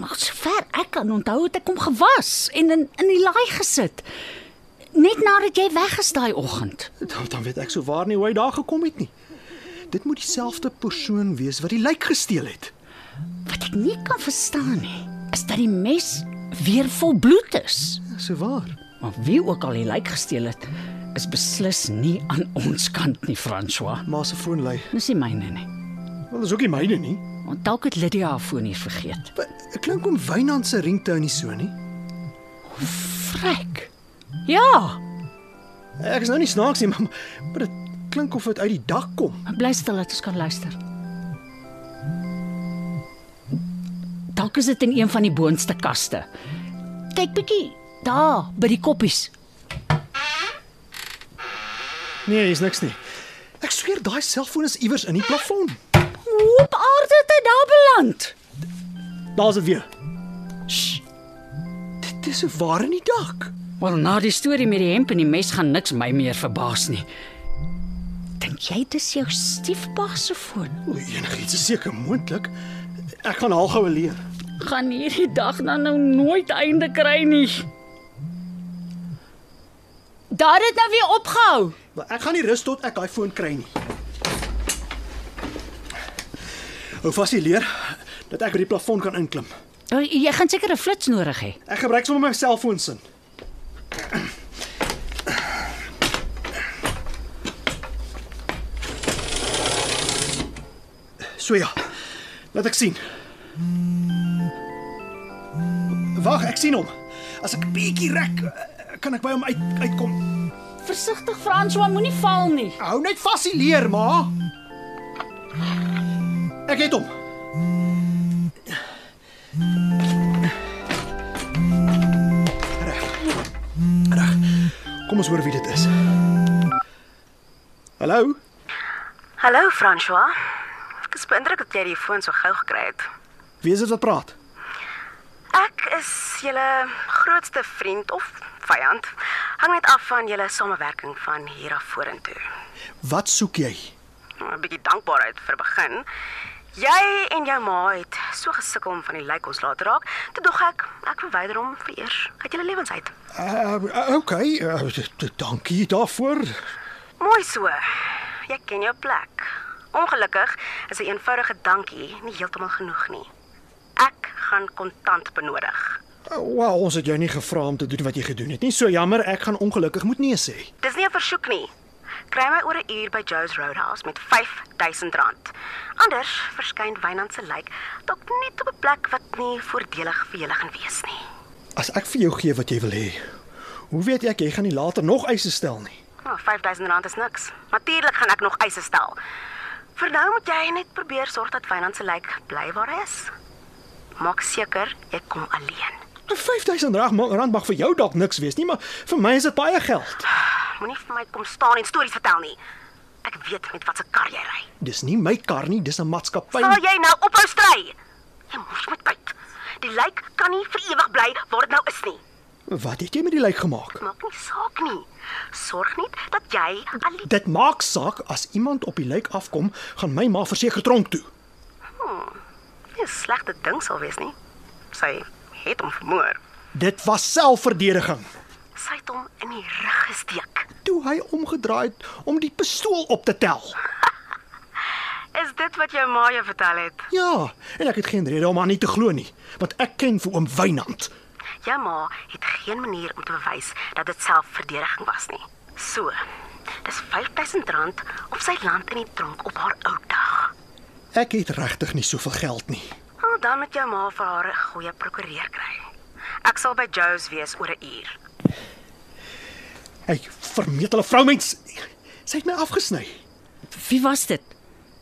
Maar sover ek kan onthou het ek hom gewas en in in die laai gesit. Net nadat jy weg is daai oggend. Dan dan weet ek sou waar nie hoe hy daar gekom het nie. Dit moet dieselfde persoon wees wat die lijk gesteel het. Wat ek nie kan verstaan nie, is dat die mes weer vol bloed is. So waar. Maar wie ook al die lijk gesteel het, is beslis nie aan ons kant nie, François. Ma se foon lui. Dis nie myne nie. Wel, dis ook nie myne nie. Want dalk het Lydia haar foon hier vergeet. Dit klink om Wynand se ringtone nie so nie. Frek. Ja, Ek is nou nie snaaks nie, maar, maar dit klink of dit uit die dak kom. bly stil dat ons kan luister. Dalk is dit in een van die boonste kaste. Kyk bietjie daar by die koppies. Nee, hier's niks nie. Ek sweer daai selfoon is iewers in die plafon. Hoe op aarde het hy daar beland? Daar's dit weer. Sst. Dit is 'n waar in die dak. Wel, na die storie met die hemp en die mes gaan niks my meer verbaas nie. Dink jy dis jou stiefpa se foon? O, enigiets is seker moontlik. Ek gaan al goue leer. Gaan hierdie dag dan nou nooit einde kry nie. Daar het nou weer opgehou. Maar ek gaan nie rus tot ek daai foon kry nie. Hou vas die leer dat ek by die plafon kan inklim. Oh, Jy gaan seker 'n flits nodig hê. Ek gebruik sommer my selfoon sin. So ja. Laat ek sien. Wag, ek sien hom. As ek 'n bietjie rek, kan ek by hom uit uitkom. Versigtig François, moenie val nie. Hou net vas die leer, ma. Ek het hom. Reg. Reg. Kom ons hoor wie dit is. Hallo? Hallo François. Ek is beïndruk dat jy die foon so gou gekry het. Wie is dit wat praat? Ek is julle grootste vriend of vyand. Hang net af van julle samewerking van hier af vorentoe. Wat soek jy? 'n Bietjie dankbaarheid vir begin. Jy en jou ma het so gesukkel om van die lijk ons laat raak. Toe dog ek ek verwyder hom vir eers uit julle lewens uit. Uh, okay, uh, dankie daarvoor. Mooi so. Jy ken jou plek. Ongelukkig is 'n eenvoudige dankie nie heeltemal genoeg nie. Ek gaan kontant benodig. Uh, Wel, ons het jou nie gevra om te doen wat jy gedoen het nie. So jammer, ek gaan ongelukkig moet nee sê. Dis nie 'n versoek nie. Kry my oor 'n uur by Joe's Roadhouse met R5000. Anders verskyn Wynand se lijk dalk net op 'n plek wat nie voordelig vir julle gaan wees nie. As ek vir jou gee wat jy wil hê, hoe weet ek jy gaan nie later nog eise stel nie? Nou, R5000 is niks. Natuurlik gaan ek nog eise stel. Vir nou moet jy net probeer sorg dat Wynand se lijk bly waar hy is. Maak seker jy kom alleen. 5000 rand mag- vir jou dalk niks wees nie, maar vir my is dit baie geld. Moenie vir my kom staan en stories vertel nie. Ek weet met watter kar jy ry. Dis nie my kar nie, dis 'n maatskappy. Sal jy nou ophou stry? Jy moes met tyd. Die lijk kan nie vir ewig bly waar dit nou is nie. Wat het jy met die lijk gemaak? Maak nie saak nie. Sorg net dat jy alleen Dit maak saak as iemand op die lijk afkom, gaan my ma verseker tronk toe. nie 'n slegte ding sal wees nie. Sy het hom vermoor. Dit was selfverdediging. Sy het hom in die rug gesteek. Toe hy omgedraai het om die pistool op te tel. Is dit wat jou ma jou vertel het? Ja, en ek het geen rede om aan nie te glo nie, want ek ken vir oom Wynand. Jou ma het geen manier om te bewys dat dit selfverdediging was nie. So, dis R5000 of sy land in die tronk op haar ou dag. Ek het regtig nie soveel geld nie. Nou, dan moet jou ma vir haar 'n goeie prokureur kry. Ek sal by Joe's wees oor 'n uur. Hy vermetele vroumens. Sy het my afgesny. Wie was dit?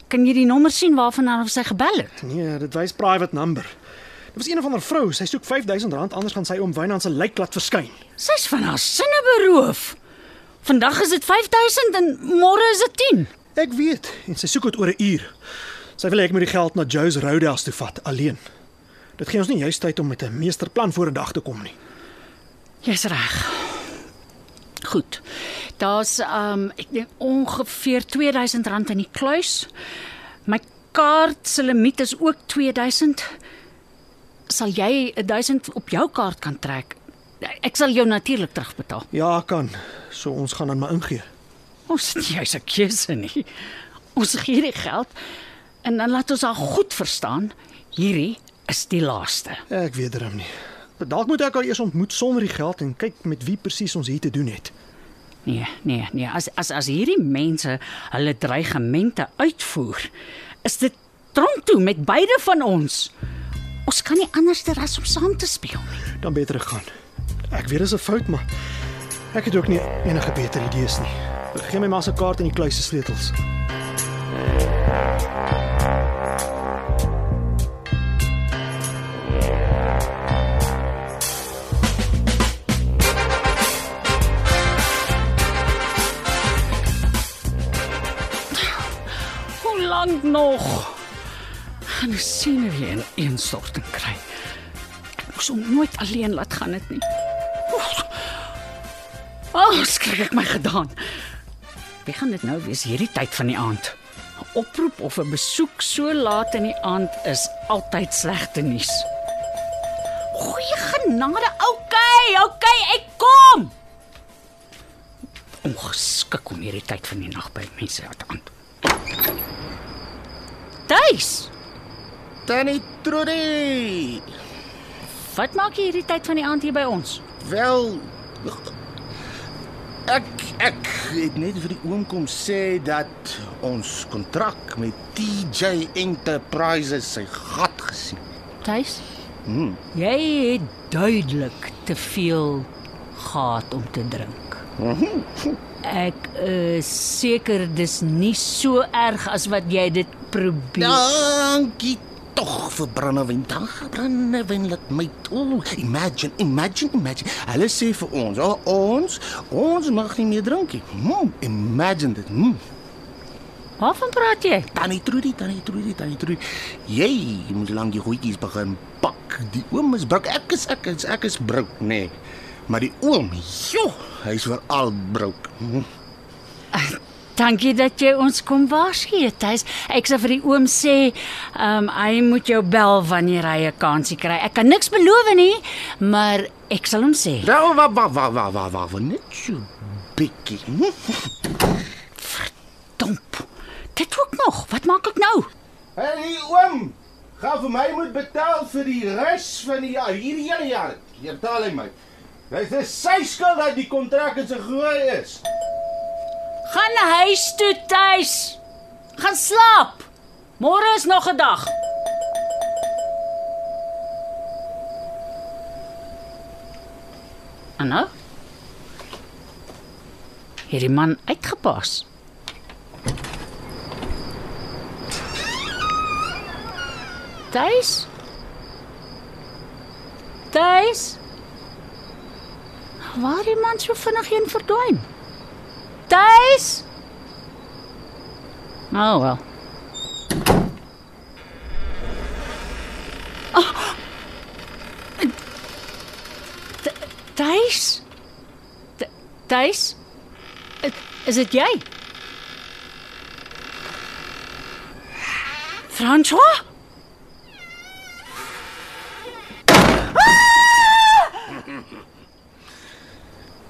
Kan jy die nommer sien waarvan haar sy gebel het? Nee, dit wys private number. Dit was een of ander vrou. Sy soek R5000 anders gaan sy oom Wynand se lijk laat verskyn. Sy's van haar sinne beroof. Vandag is dit 5000 en môre is dit 10. Ek weet, en sy soek dit oor 'n uur. Sy wil hê ek moet die geld na Joe's Roadhouse toe vat alleen. Dit gee ons nie juist tyd om met 'n meesterplan voor 'n dag te kom nie. Jy's reg. Goed. Daar's um ek dink ongeveer R2000 in die kluis. My kaart se limiet is ook 2000. Sal jy 1000 op jou kaart kan trek? Ek sal jou natuurlik terugbetaal. Ja, kan. So ons gaan dan maar ingee. Ons het nie jy's 'n keuse nie. Ons gee die geld en dan laat ons haar goed verstaan, hierdie is die laaste. Ek weet darm nie. Dalk moet ek haar eers ontmoet sonder die geld en kyk met wie presies ons hier te doen het. Nee, nee, nee, as as as hierdie mense hulle dreigemente uitvoer, is dit tronk toe met beide van ons. Ons kan nie anders as om saam te speel nie. Dan beter gaan. Ek weet dis 'n fout, maar ek het ook nie enige beter idees nie. Gee my maar se kaart en die kluise sleutels. Hoe lank nog? Gaan die sien weer in instorting kry. Ek moes hom nooit alleen laat gaan dit nie. O, oh, skrik ek my gedaan. Wie gaan dit nou wees hierdie tyd van die aand? Oproep of 'n besoek so laat in die aand is altyd slegte nuus. Goeie genade, okay, okay, ek kom. Ongeskik om hierdie tyd van die nag by mense uit aan. Tuis. Tannie Trudy. Wat maak jy hierdie tyd van die aand hier by ons? Wel ek ek het net vir die oom kom sê dat ons kontrak met TJ Enterprises sy gat gesien. Tuis? Hmm. Jy het duidelik te veel gehad om te drink. Ek is seker dis nie so erg as wat jy dit probeer. Dankie tog vir brandewyn. Dankie brandewyn laat my toe. Imagine, imagine, imagine. Hulle sê vir ons, oh, ons, ons mag nie meer drink nie. Hmm, imagine dit. Hmm. Waarvan praat jy? Tannie Trudy, tannie Trudy, tannie Trudy. Jy moet lank die goedjies begin pak. Die oom is brouk. Ek is ek is ek is brouk, nê. Nee. Maar die oom, joh, hy's vir al brouk. Hm. Dankie dat jy ons kom waarsku, Tuis. Ek sê vir die oom sê, ehm um, hy moet jou bel wanneer hy 'n kansie kry. Ek kan niks beloof nie, maar ek sal hom sê. Nou, wa wa wa wa wa wa, wa net so bietjie. Hm. Domp. Dit ook nog. Wat maak ek nou? Hey oom, gaan vir my moet betaal vir die res van die jaar, hierdie hele jaar. Jy betaal hy my. Dis dis sy skuld dat die kontrak in sy gooi is. Gaan huis toe, Tuis. Gaan slaap. Môre is nog 'n dag. Nou? Hierdie man uitgepas. Tuis? Tuis? Waar die man so vinnig heen verdwyn? Tuis? Oh wel. Oh. Tuis? Tuis? Is dit jy? François?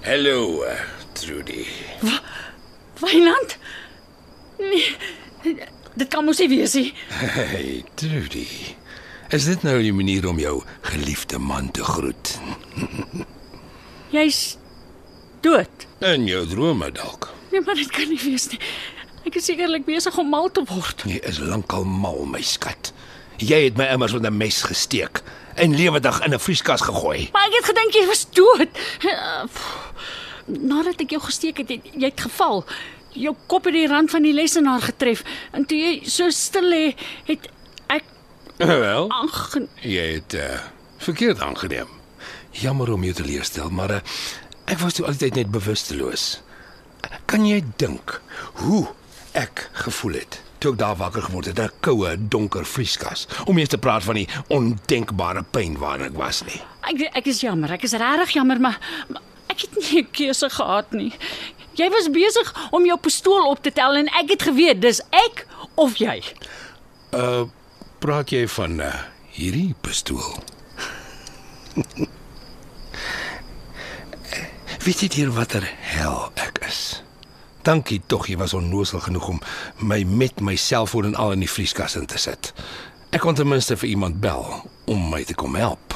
Hallo, Trudy. Wynand? Nee. Dit kan mos nie wees nie. Hey, Trudy. Is dit nou die manier om jou geliefde man te groet? Jy's dood. In jou drome dalk. Nee, maar dit kan nie wees nie. Ek is sekerlik besig om mal te word. Jy is lankal mal, my skat. Jy het my immers met 'n mes gesteek en lewendig in 'n vrieskas gegooi. Maar ek het gedink jy was dood. Uh. Nadat ek jou gesteek het, het jy het geval. Jou kop het die rand van die lesenaar getref en toe jy so stil lê, het ek Wel, aange jy het uh, verkeerd aangeneem. Jammer om jou te leerstel, maar uh, ek was toe altyd net bewusteloos. Kan jy dink hoe ek gevoel het toe ek daar wakker geword het 'n koue, donker vrieskas om eens te praat van die ondenkbare pyn waarin ek was nie. ek ek is jammer. Ek is regtig jammer, maar, maar ek het nie 'n keuse gehad nie. Jy was besig om jou pistool op te tel en ek het geweet dis ek of jy. Uh praat jy van uh, hierdie pistool? Weet jy hier watter hel ek is? Dankie tog, jy was onnoosel genoeg om my met my selfoon en al in die vrieskas in te sit. Ek kon ten minste vir iemand bel om my te kom help.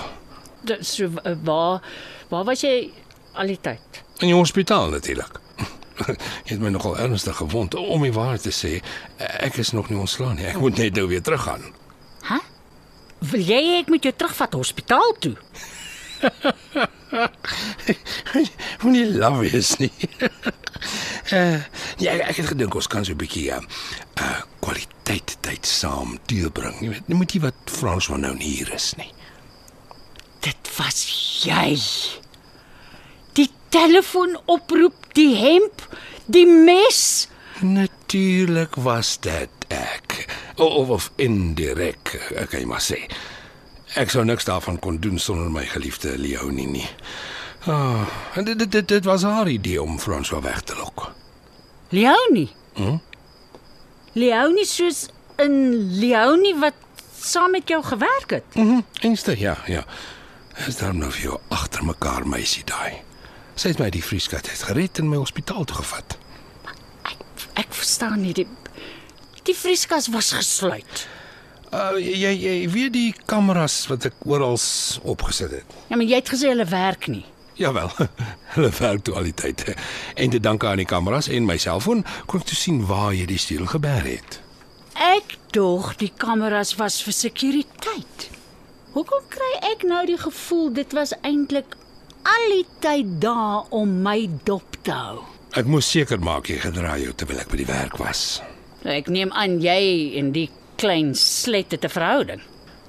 Dit so uh, waar waar was jy al die tyd? In die hospitaal natuurlik. Jy het my nogal ernstig gewond om die waarheid te sê. Ek is nog nie ontslaan nie. Ek moet net nou weer teruggaan. Hæ? Wil jy hê ek moet jou terugvat hospitaal toe? Moenie laf wees nie. uh, ja, ek het gedink ons kan so 'n bietjie uh, uh kwaliteit tyd saam deurbring. Jy weet, nie moet jy wat Frans van nou nie hier is nie. Dit was jy. Die telefoonoproep, die hemp, die mes. Natuurlik was dit ek. Of of indirek, kan jy maar sê. Ek sou niks daarvan kon doen sonder my geliefde Leonie nie. Ah, en dit dit dit was haar idee om François weg te lok. Leonie. Hm? Leonie soos in Leonie wat saam met jou gewerk het. Mhm, einste ja, ja. Is daar nou vir jou agter mekaar meisie daai. Sy het my die vrieskat het gered en my hospitaal toe gevat. Ek ek verstaan nie die die vrieskas was gesluit. Uh jy jy weet die kameras wat ek oral opgesit het. Ja, maar jy het gesê hulle werk nie. Jawel. Hulle werk toe al die tyd. En te danke aan die kameras en my selfoon kon ek toe sien waar jy die stiel geberg het. Ek dog die kameras was vir sekuriteit. Hoekom kry ek nou die gevoel dit was eintlik al die tyd daar om my dop te hou? Ek moes seker maak jy gedraai jou terwyl ek by die werk was. Ek neem aan jy en die klein slet het 'n verhouding.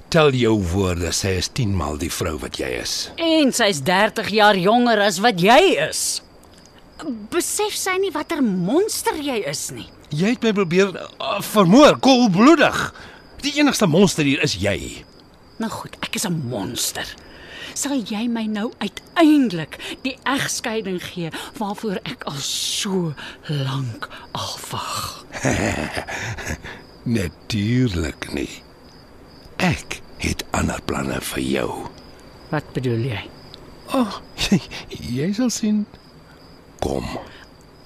Tel jou woorde, sy is 10 maal die vrou wat jy is. En sy's 30 jaar jonger as wat jy is. Besef sy nie watter monster jy is nie. Jy het my probeer uh, vermoor, koelbloedig. Die enigste monster hier is jy. Nou goed, ek is 'n monster. Sal jy my nou uiteindelik die egskeiding gee waarvoor ek al so lank al wag? Natuurlik nie. Ek het ander planne vir jou. Wat bedoel jy? Ag, oh, jy, jy sal sien. Kom.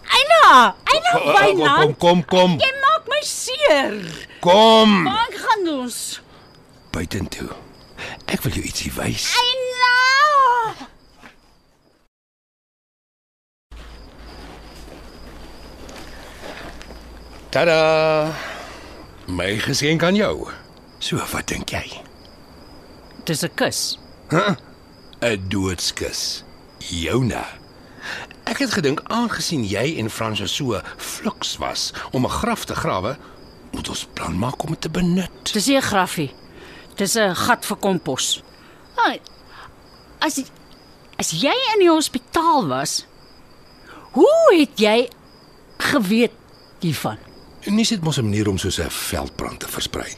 Eina, Eina, byna. Kom, kom, kom. Jy maak my seer. Kom. Waar gaan ons? Buitentoe. Ek wil jou ietsie wys. Eina! Tada! My geskenk aan jou. So, wat dink jy? Dis 'n kus. 'n Doodskus. Jouna. Ek het gedink aangesien jy en Frans so fluks was om 'n graf te grawe, moet ons plan maak om dit te benut. Dis nie 'n grafie. Dis 'n gat vir kompos. Ah, As as jy in die hospitaal was, hoe het jy geweet hiervan? Nie sit mos 'n manier om soos 'n veldbrand te versprei.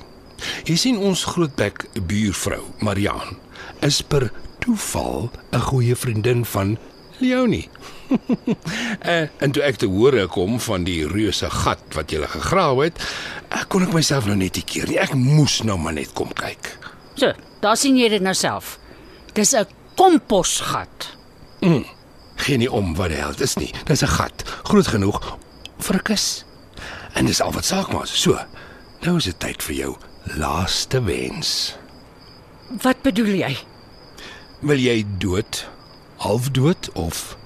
Jy sien ons grootbek buurvrou, Mariaan, is per toeval 'n goeie vriendin van Leonie. en, en toe ek te hore kom van die reuse gat wat jy gegrawe het, eh, kon ek myself nou net nie keer nie. Ek moes nou maar net kom kyk. So, daar sien jy dit nou self. Dis 'n komposgat. Mm. Geen nie om wat die hel dit is nie. Dis 'n gat, groot genoeg vir 'n kus. En dis al wat saak maak. So. Nou is dit tyd vir jou laaste wens. Wat bedoel jy? Wil jy dood, halfdood of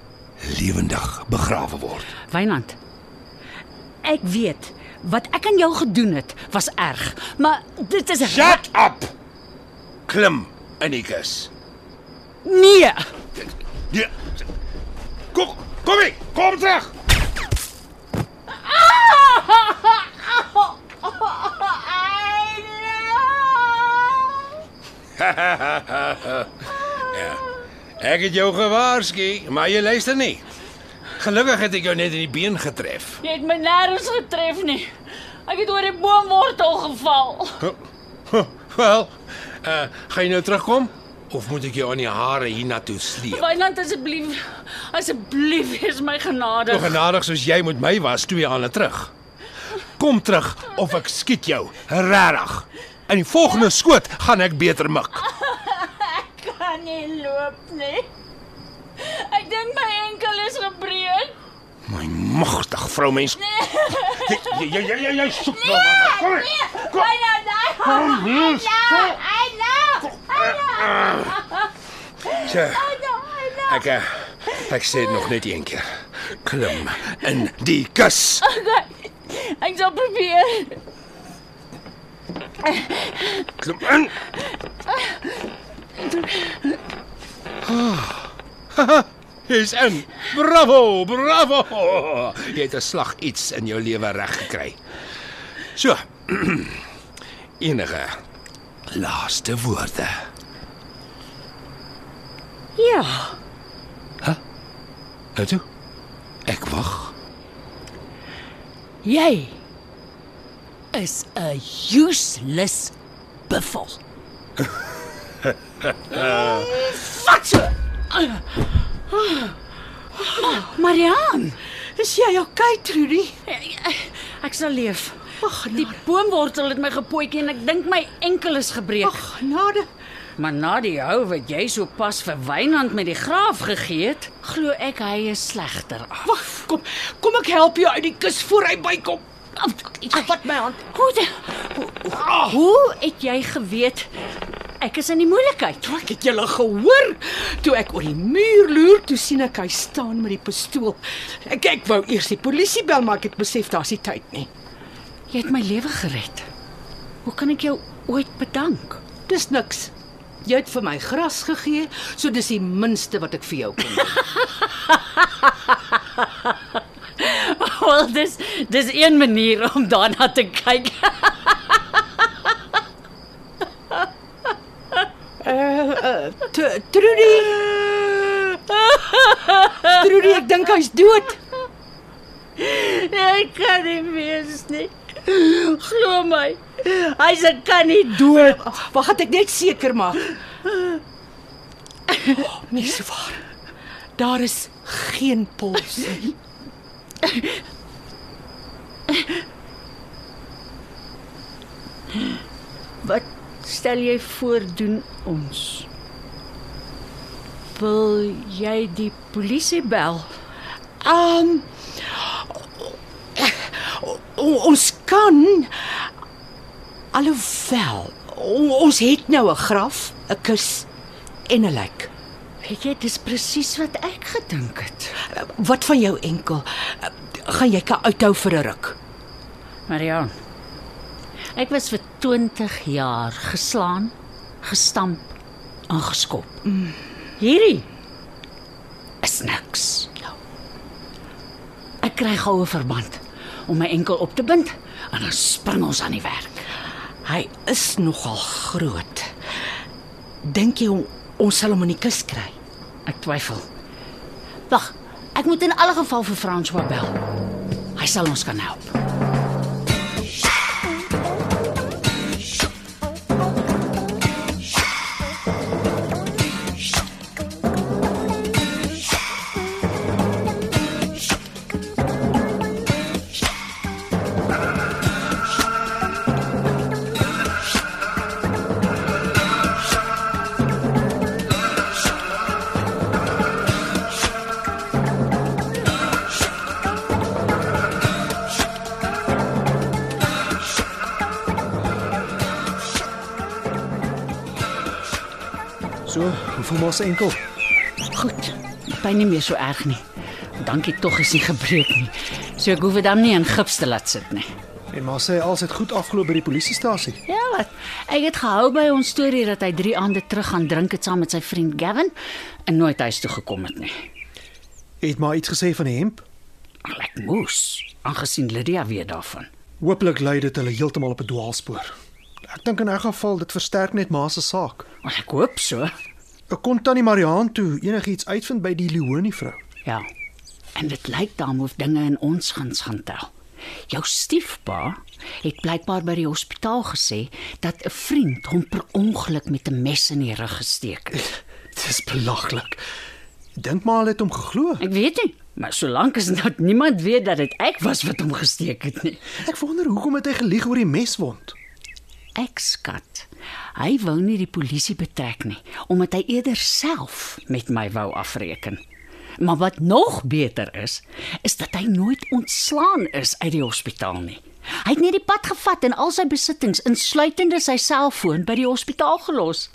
lewendig begrawe word? Wynand. Ek weet wat ek aan jou gedoen het was erg, maar dit is Shut up. Klim in die kus. Nee. Ja. Kom, kom hier. Kom terug. ja. Ek het jou gewaarsku, maar jy luister nie. Gelukkig het ek jou net in die been getref. Jy het my nêrens getref nie. Ek het oor die boomwortel geval. Wel, uh, gaan jy nou terugkom of moet ek jou aan die hare hiernatoe sleep? Wynand asseblief, asseblief wees my genadig. Nog genadig soos jy met my was twee aande terug. Kom terug of ek skiet jou. Regtig. In die volgende skoot gaan ek beter mik. Ek kan nie loop nie. Ek dink my enkel is gebreek. My magtig vroumens. Jy jy jy jy, jy, jy soek nou wat. Kom hier. Kom. Kom hier. Tja. Ek eh, ek sê dit nog net een keer. Klim in die kus. Ek sal probeer. Klim in. Ah. Hy's in. Bravo, bravo. Jy het 'n slag iets in jou lewe reg gekry. So. Enige laaste woorde. Ja, Nou toe. Ek wag. jy is 'n useless buffel. Wat so? Marian, Is jy okay, Trudy? ek sal leef. Ag, die boomwortel het my gepootjie en ek dink my enkel is gebreek. Ag, nade. Maar na die hou wat jy so pas vir Wynand met die graaf gegee het, glo ek hy is slegter af. Wag, kom, kom ek help jou uit die kus voor hy bykom. Vat my hand. Hoe de, hoe, hoe het jy geweet ek is in die moeilikheid? Toe ek het julle gehoor toe ek oor die muur loer, toe sien ek hy staan met die pistool. Ek ek wou eers die polisie bel, maar ek het besef daar's nie tyd nie. Jy het my lewe gered. Hoe kan ek jou ooit bedank? Dis niks. Jy het vir my gras gegee, so dis die minste wat ek vir jou kan doen. Wel, dis dis een manier om daarna te kyk. T- Trudy. Trudy, ek dink hy's dood. Ek kan nie wees nie. Glo my. Hy se kan nie dood. Wag, ek net seker maak. Oh, nie so waar. Daar is geen puls nie. Wat stel jy voor doen ons? Wil jy die polisie bel? Um o- ons kan alhoewel ons het nou 'n graf, 'n kus en 'n lijk. Weet jy, dis presies wat ek gedink het. Wat van jou enkel? Gaan jy kan uithou vir 'n ruk? Marian. Ek was vir 20 jaar geslaan, gestamp en geskop. Mm. Hierdie is niks. Ja. Ek kry goue verband om my enkel op te bind en dan spring ons aan die werk. Hy is nogal groot. Dink jy on- ons sal hom in die kus kry? Ek twyfel. Wag, ek moet in alle geval vir François bel. Hy sal ons kan help. Maar se enkel? Goed. Die pyn nie meer so erg nie. Dankie tog is nie gebreek nie. So ek hoef dit dan nie in gips te laat sit nie. En maar sê alles het goed afgeloop by die polisiestasie. Ja, wat? Ek het gehou by ons storie dat hy 3 aande terug gaan drink het saam met sy vriend Gavin en nooit huis toe gekom het nie. Het maar iets gesê van die hemp. Al ek moes, aangesien Lydia weet daarvan. Hooplik lei dit hulle heeltemal op 'n dwaalspoor. Ek dink in 'n geval dit versterk net ma se saak. Ek hoop so. Ek kon tannie Mariaan toe enigiets uitvind by die Leonie vrou. Ja. En dit lyk daarom of dinge in ons guns gaan tel. Jou stiefpa het blykbaar by die hospitaal gesê dat 'n vriend hom per ongeluk met 'n mes in die rug gesteek het. Dis belaglik. Dink maar hulle het hom geglo. Ek weet nie, maar solank as nou niemand weet dat dit ek was wat hom gesteek het nie. Ek wonder hoekom het hy gelieg oor die meswond. Ek skat. Hy wou nie die polisie betrek nie, omdat hy eerder self met my wou afreken. Maar wat nog beter is, is dat hy nooit ontslaan is uit die hospitaal nie. Hy het net die pad gevat en al sy besittings, insluitende sy selfoon, by die hospitaal gelos.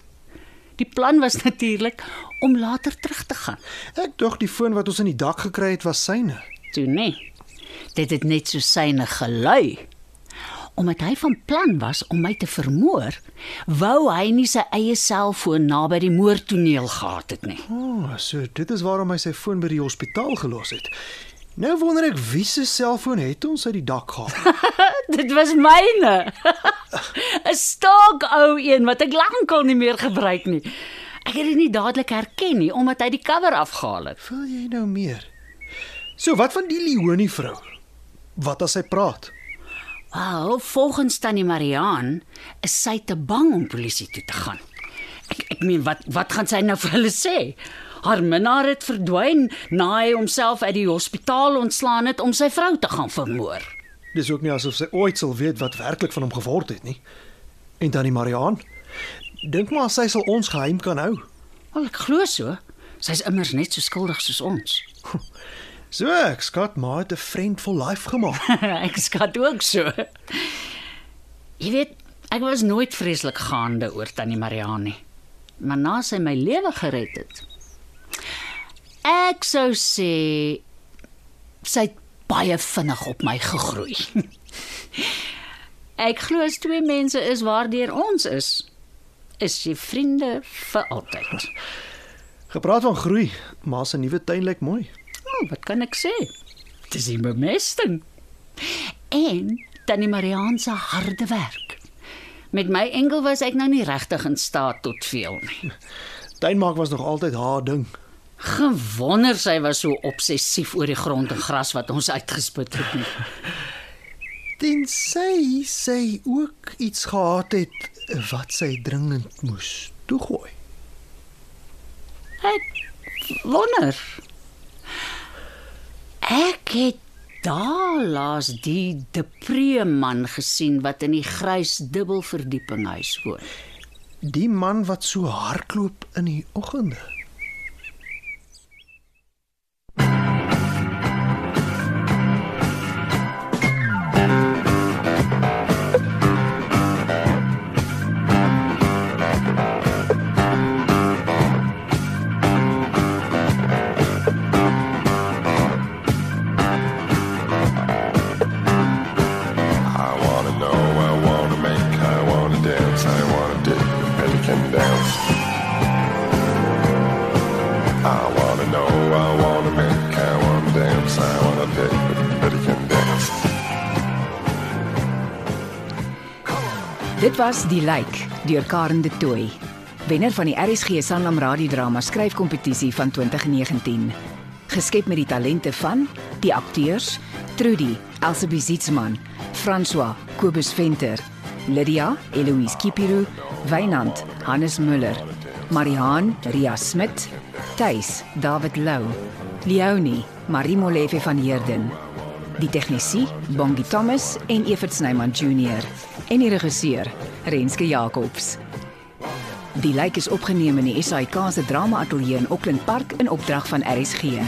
Die plan was natuurlik om later terug te gaan. Ek dink die foon wat ons in die dak gekry het was syne. Toe nee. Dit het net so syne gelui. Omdat hy van plan was om my te vermoor, wou hy nie sy eie selfoon naby die moordtoneel gehad het nie. O, oh, so dit is waarom hy sy foon by die hospitaal gelos het. Nou wonder ek wie se selfoon het ons uit die dak gehaal. Dit was myne. 'n Stok ou een wat ek lankal nie meer gebruik nie. Ek het dit nie dadelik herken nie omdat hy die cover afgehaal het. Wil jy nou meer? So wat van die Leonie vrou? Wat as sy praat? Wel, volgens Tannie Mariaan is sy te bang om polisie toe te gaan. Ek ek meen wat wat gaan sy nou vir hulle sê? Haar minnaar het verdwyn na hy homself uit die hospitaal ontslaan het om sy vrou te gaan vermoor. Dis ook nie asof sy ooit sal weet wat werklik van hom geword het nie. En dan die Mariaan? Dink maar sy sal ons geheim kan hou. Wel, ek glo so. Sy's immers net so skuldig soos ons. So ek skat maar 'n friend for life gemaak. ek skat ook so. Jy weet, ek was nooit vreeslik gaande oor Tannie Mariaan nie. Maar na sy my lewe gered het. Ek sou sê sy het baie vinnig op my gegroei. ek glo as twee mense is waardeur ons is, is jy vriende vir altyd. Gepraat van groei, maar se nuwe tuin lyk mooi. Wat kan ek sê? Dis nie bemesting. En Tannie Mariaan se harde werk. Met my enkel was ek nou nie regtig in staat tot veel nie. Tuinmaak was nog altyd haar ding. Gewonder sy was so obsessief oor die grond en gras wat ons uitgespit het nie. Dit sê sy ook iets gehad het wat sy dringend moes toegooi. Ek wonder. Ek het daar laas die depree man gesien wat in die grys dubbelverdieping huis woon. Die man wat so hardloop in die oggende. Dit was Die Lijk deur Karen de Tooy. Wenner van die RSG Sanlam radiodrama skryfkompetisie van 2019. Geskep met die talente van die akteurs Trudy, Elsabie Zietsman, François, Kobus Venter, Lydia, Eloise Kipiru, Wynand, Hannes Muller, Marihan, Ria Smit, Tuis, David Lou, Leonie, Marie Molefe van Heerden. Die tegnisie, Bongie Thomas en Evert Snyman Junior en die regisseur, Renske Jacobs. Die lijk is opgeneem in die SAIK se drama ateljee in Auckland Park in opdrag van RSG.